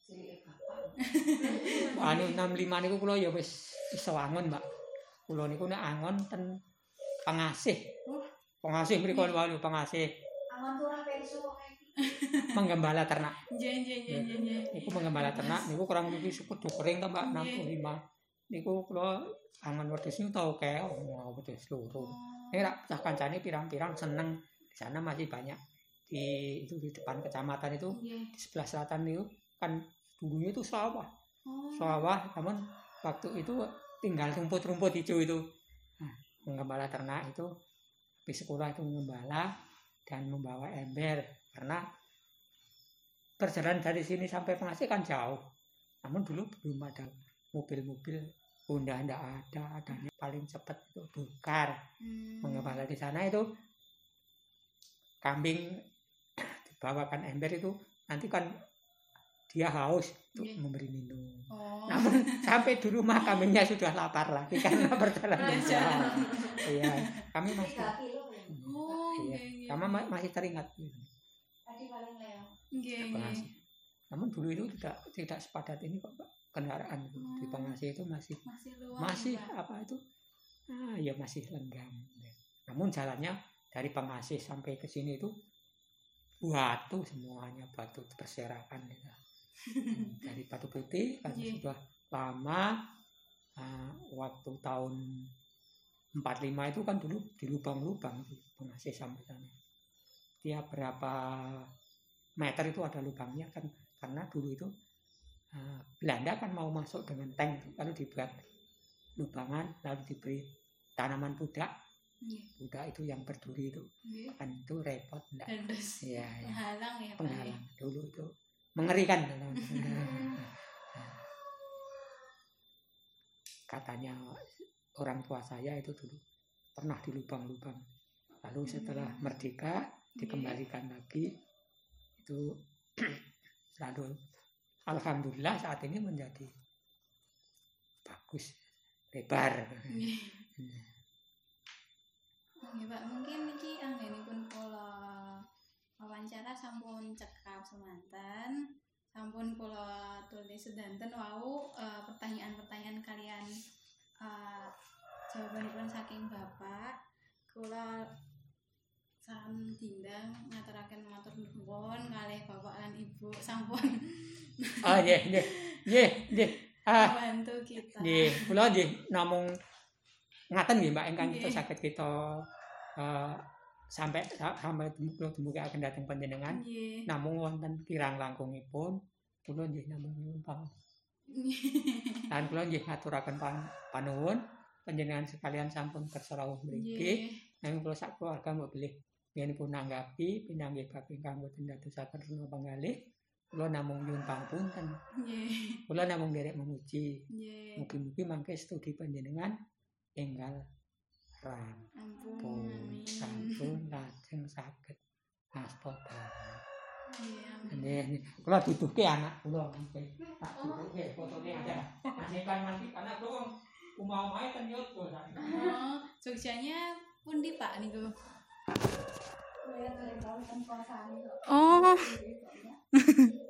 Cilike bapak. anu 65 niku kula ya wis iso angon Mbak. Kula niku nek angon ten pengasih. Oh. pengasih mriku walu pengasih. Aman tuh ora pensu kok iki. penggembala ternak. Nggih, nggih, nggih, nggih, niku penggembala ternak niku kurang lebih sepedu kering ta Mbak Nggih. 65 niku kula angon wedhus niku tau keong mau wedhus loro. Oh. ini rak cah kancane pirang-pirang seneng. Di sana masih banyak di itu di depan kecamatan itu di sebelah selatan itu kan dulunya itu sawah. Oh. sawah namun waktu itu tinggal rumput-rumput hijau itu. Nah, menggembala ternak itu di sekolah itu menggembala dan membawa ember. Karena perjalanan dari sini sampai pengasih kan jauh. Namun dulu belum ada mobil-mobil Honda ndak ada adanya paling cepat itu bukar. Hmm. menggembala di sana itu kambing dibawakan ember itu nanti kan dia haus untuk Iya. memberi minum Oh. namun sampai di rumah kambingnya sudah lapar lagi karena perjalanan jauh. Iya, kami masih Tiga kilo ya. Oh, iya, kami ma- masih teringat. Tadi paling. Pengasih. Namun dulu itu tidak tidak sepadat ini kok Pak. kendaraan itu. di Oh. pengasih itu masih Masih masih ya, apa itu? Ah, ya masih lenggam. Namun jalannya dari pengasih sampai ke sini itu batu semuanya batu berserakan gitu. Hmm, dari batu putih kan Iya. sudah lama ah, waktu tahun 45 itu kan dulu di lubang-lubang pengasih sana tiap berapa meter itu ada lubangnya kan karena dulu itu ah, Belanda kan mau masuk dengan tank lalu dibuat lubangan lalu diberi tanaman pudak Nggih, pudak itu yang berduri itu nggih. kan itu repot enggak Iya, iya. penghalang ya, Pak. penghalang dulu itu mengerikan katanya orang tua saya itu dulu pernah di lubang-lubang lalu setelah Hmm. merdeka dikembalikan lagi itu lalu alhamdulillah saat ini menjadi bagus lebar. Nggih, Pak. Mungkin iki anggenipun kula wawancara sampun cekap semanten. Sampun kula tulis sedanten wau eh, pertanyaan-pertanyaan kalian eh, jawabanipun saking Bapak. Kula sam dindang ngaturaken matur nuwun kalih Bapak lan Ibu sampun ah nggih nggih nggih nggih ah membantu kita. Nggih, kula nggih namung ngaten nggih Mbak ingkang kita saged kita eh, sampai sa- sampai kula dumugi dhateng panjenengan Nggih. namung wonten kirang langkungipun kula nggih namung nyumpang lan kula nggih ngaturaken pan, panuwun panjenengan sekalian sampun kersa rawuh mriki Nggih. nanging kula sak keluarga mbok bilih pun nanggapi pinanggih bab ingkang boten dadosaken rena panggalih kula namung nyuwun pangapunten Nggih. kula namung derek memuji Nggih. Mugi-mugi mangke studi panjenengan enggal Ampun. rampung Amin. sampun lajeng saged. Nggih, amin. Nggih, nggih. kula duduhke anak kula mangke. Tak duduhke fotone ada. Masikan mandi anak kula wong umah-umahe ten yoga tadi. Oh, Jogjanya pundi Pak niku? Kan. Oh, Iya, ya.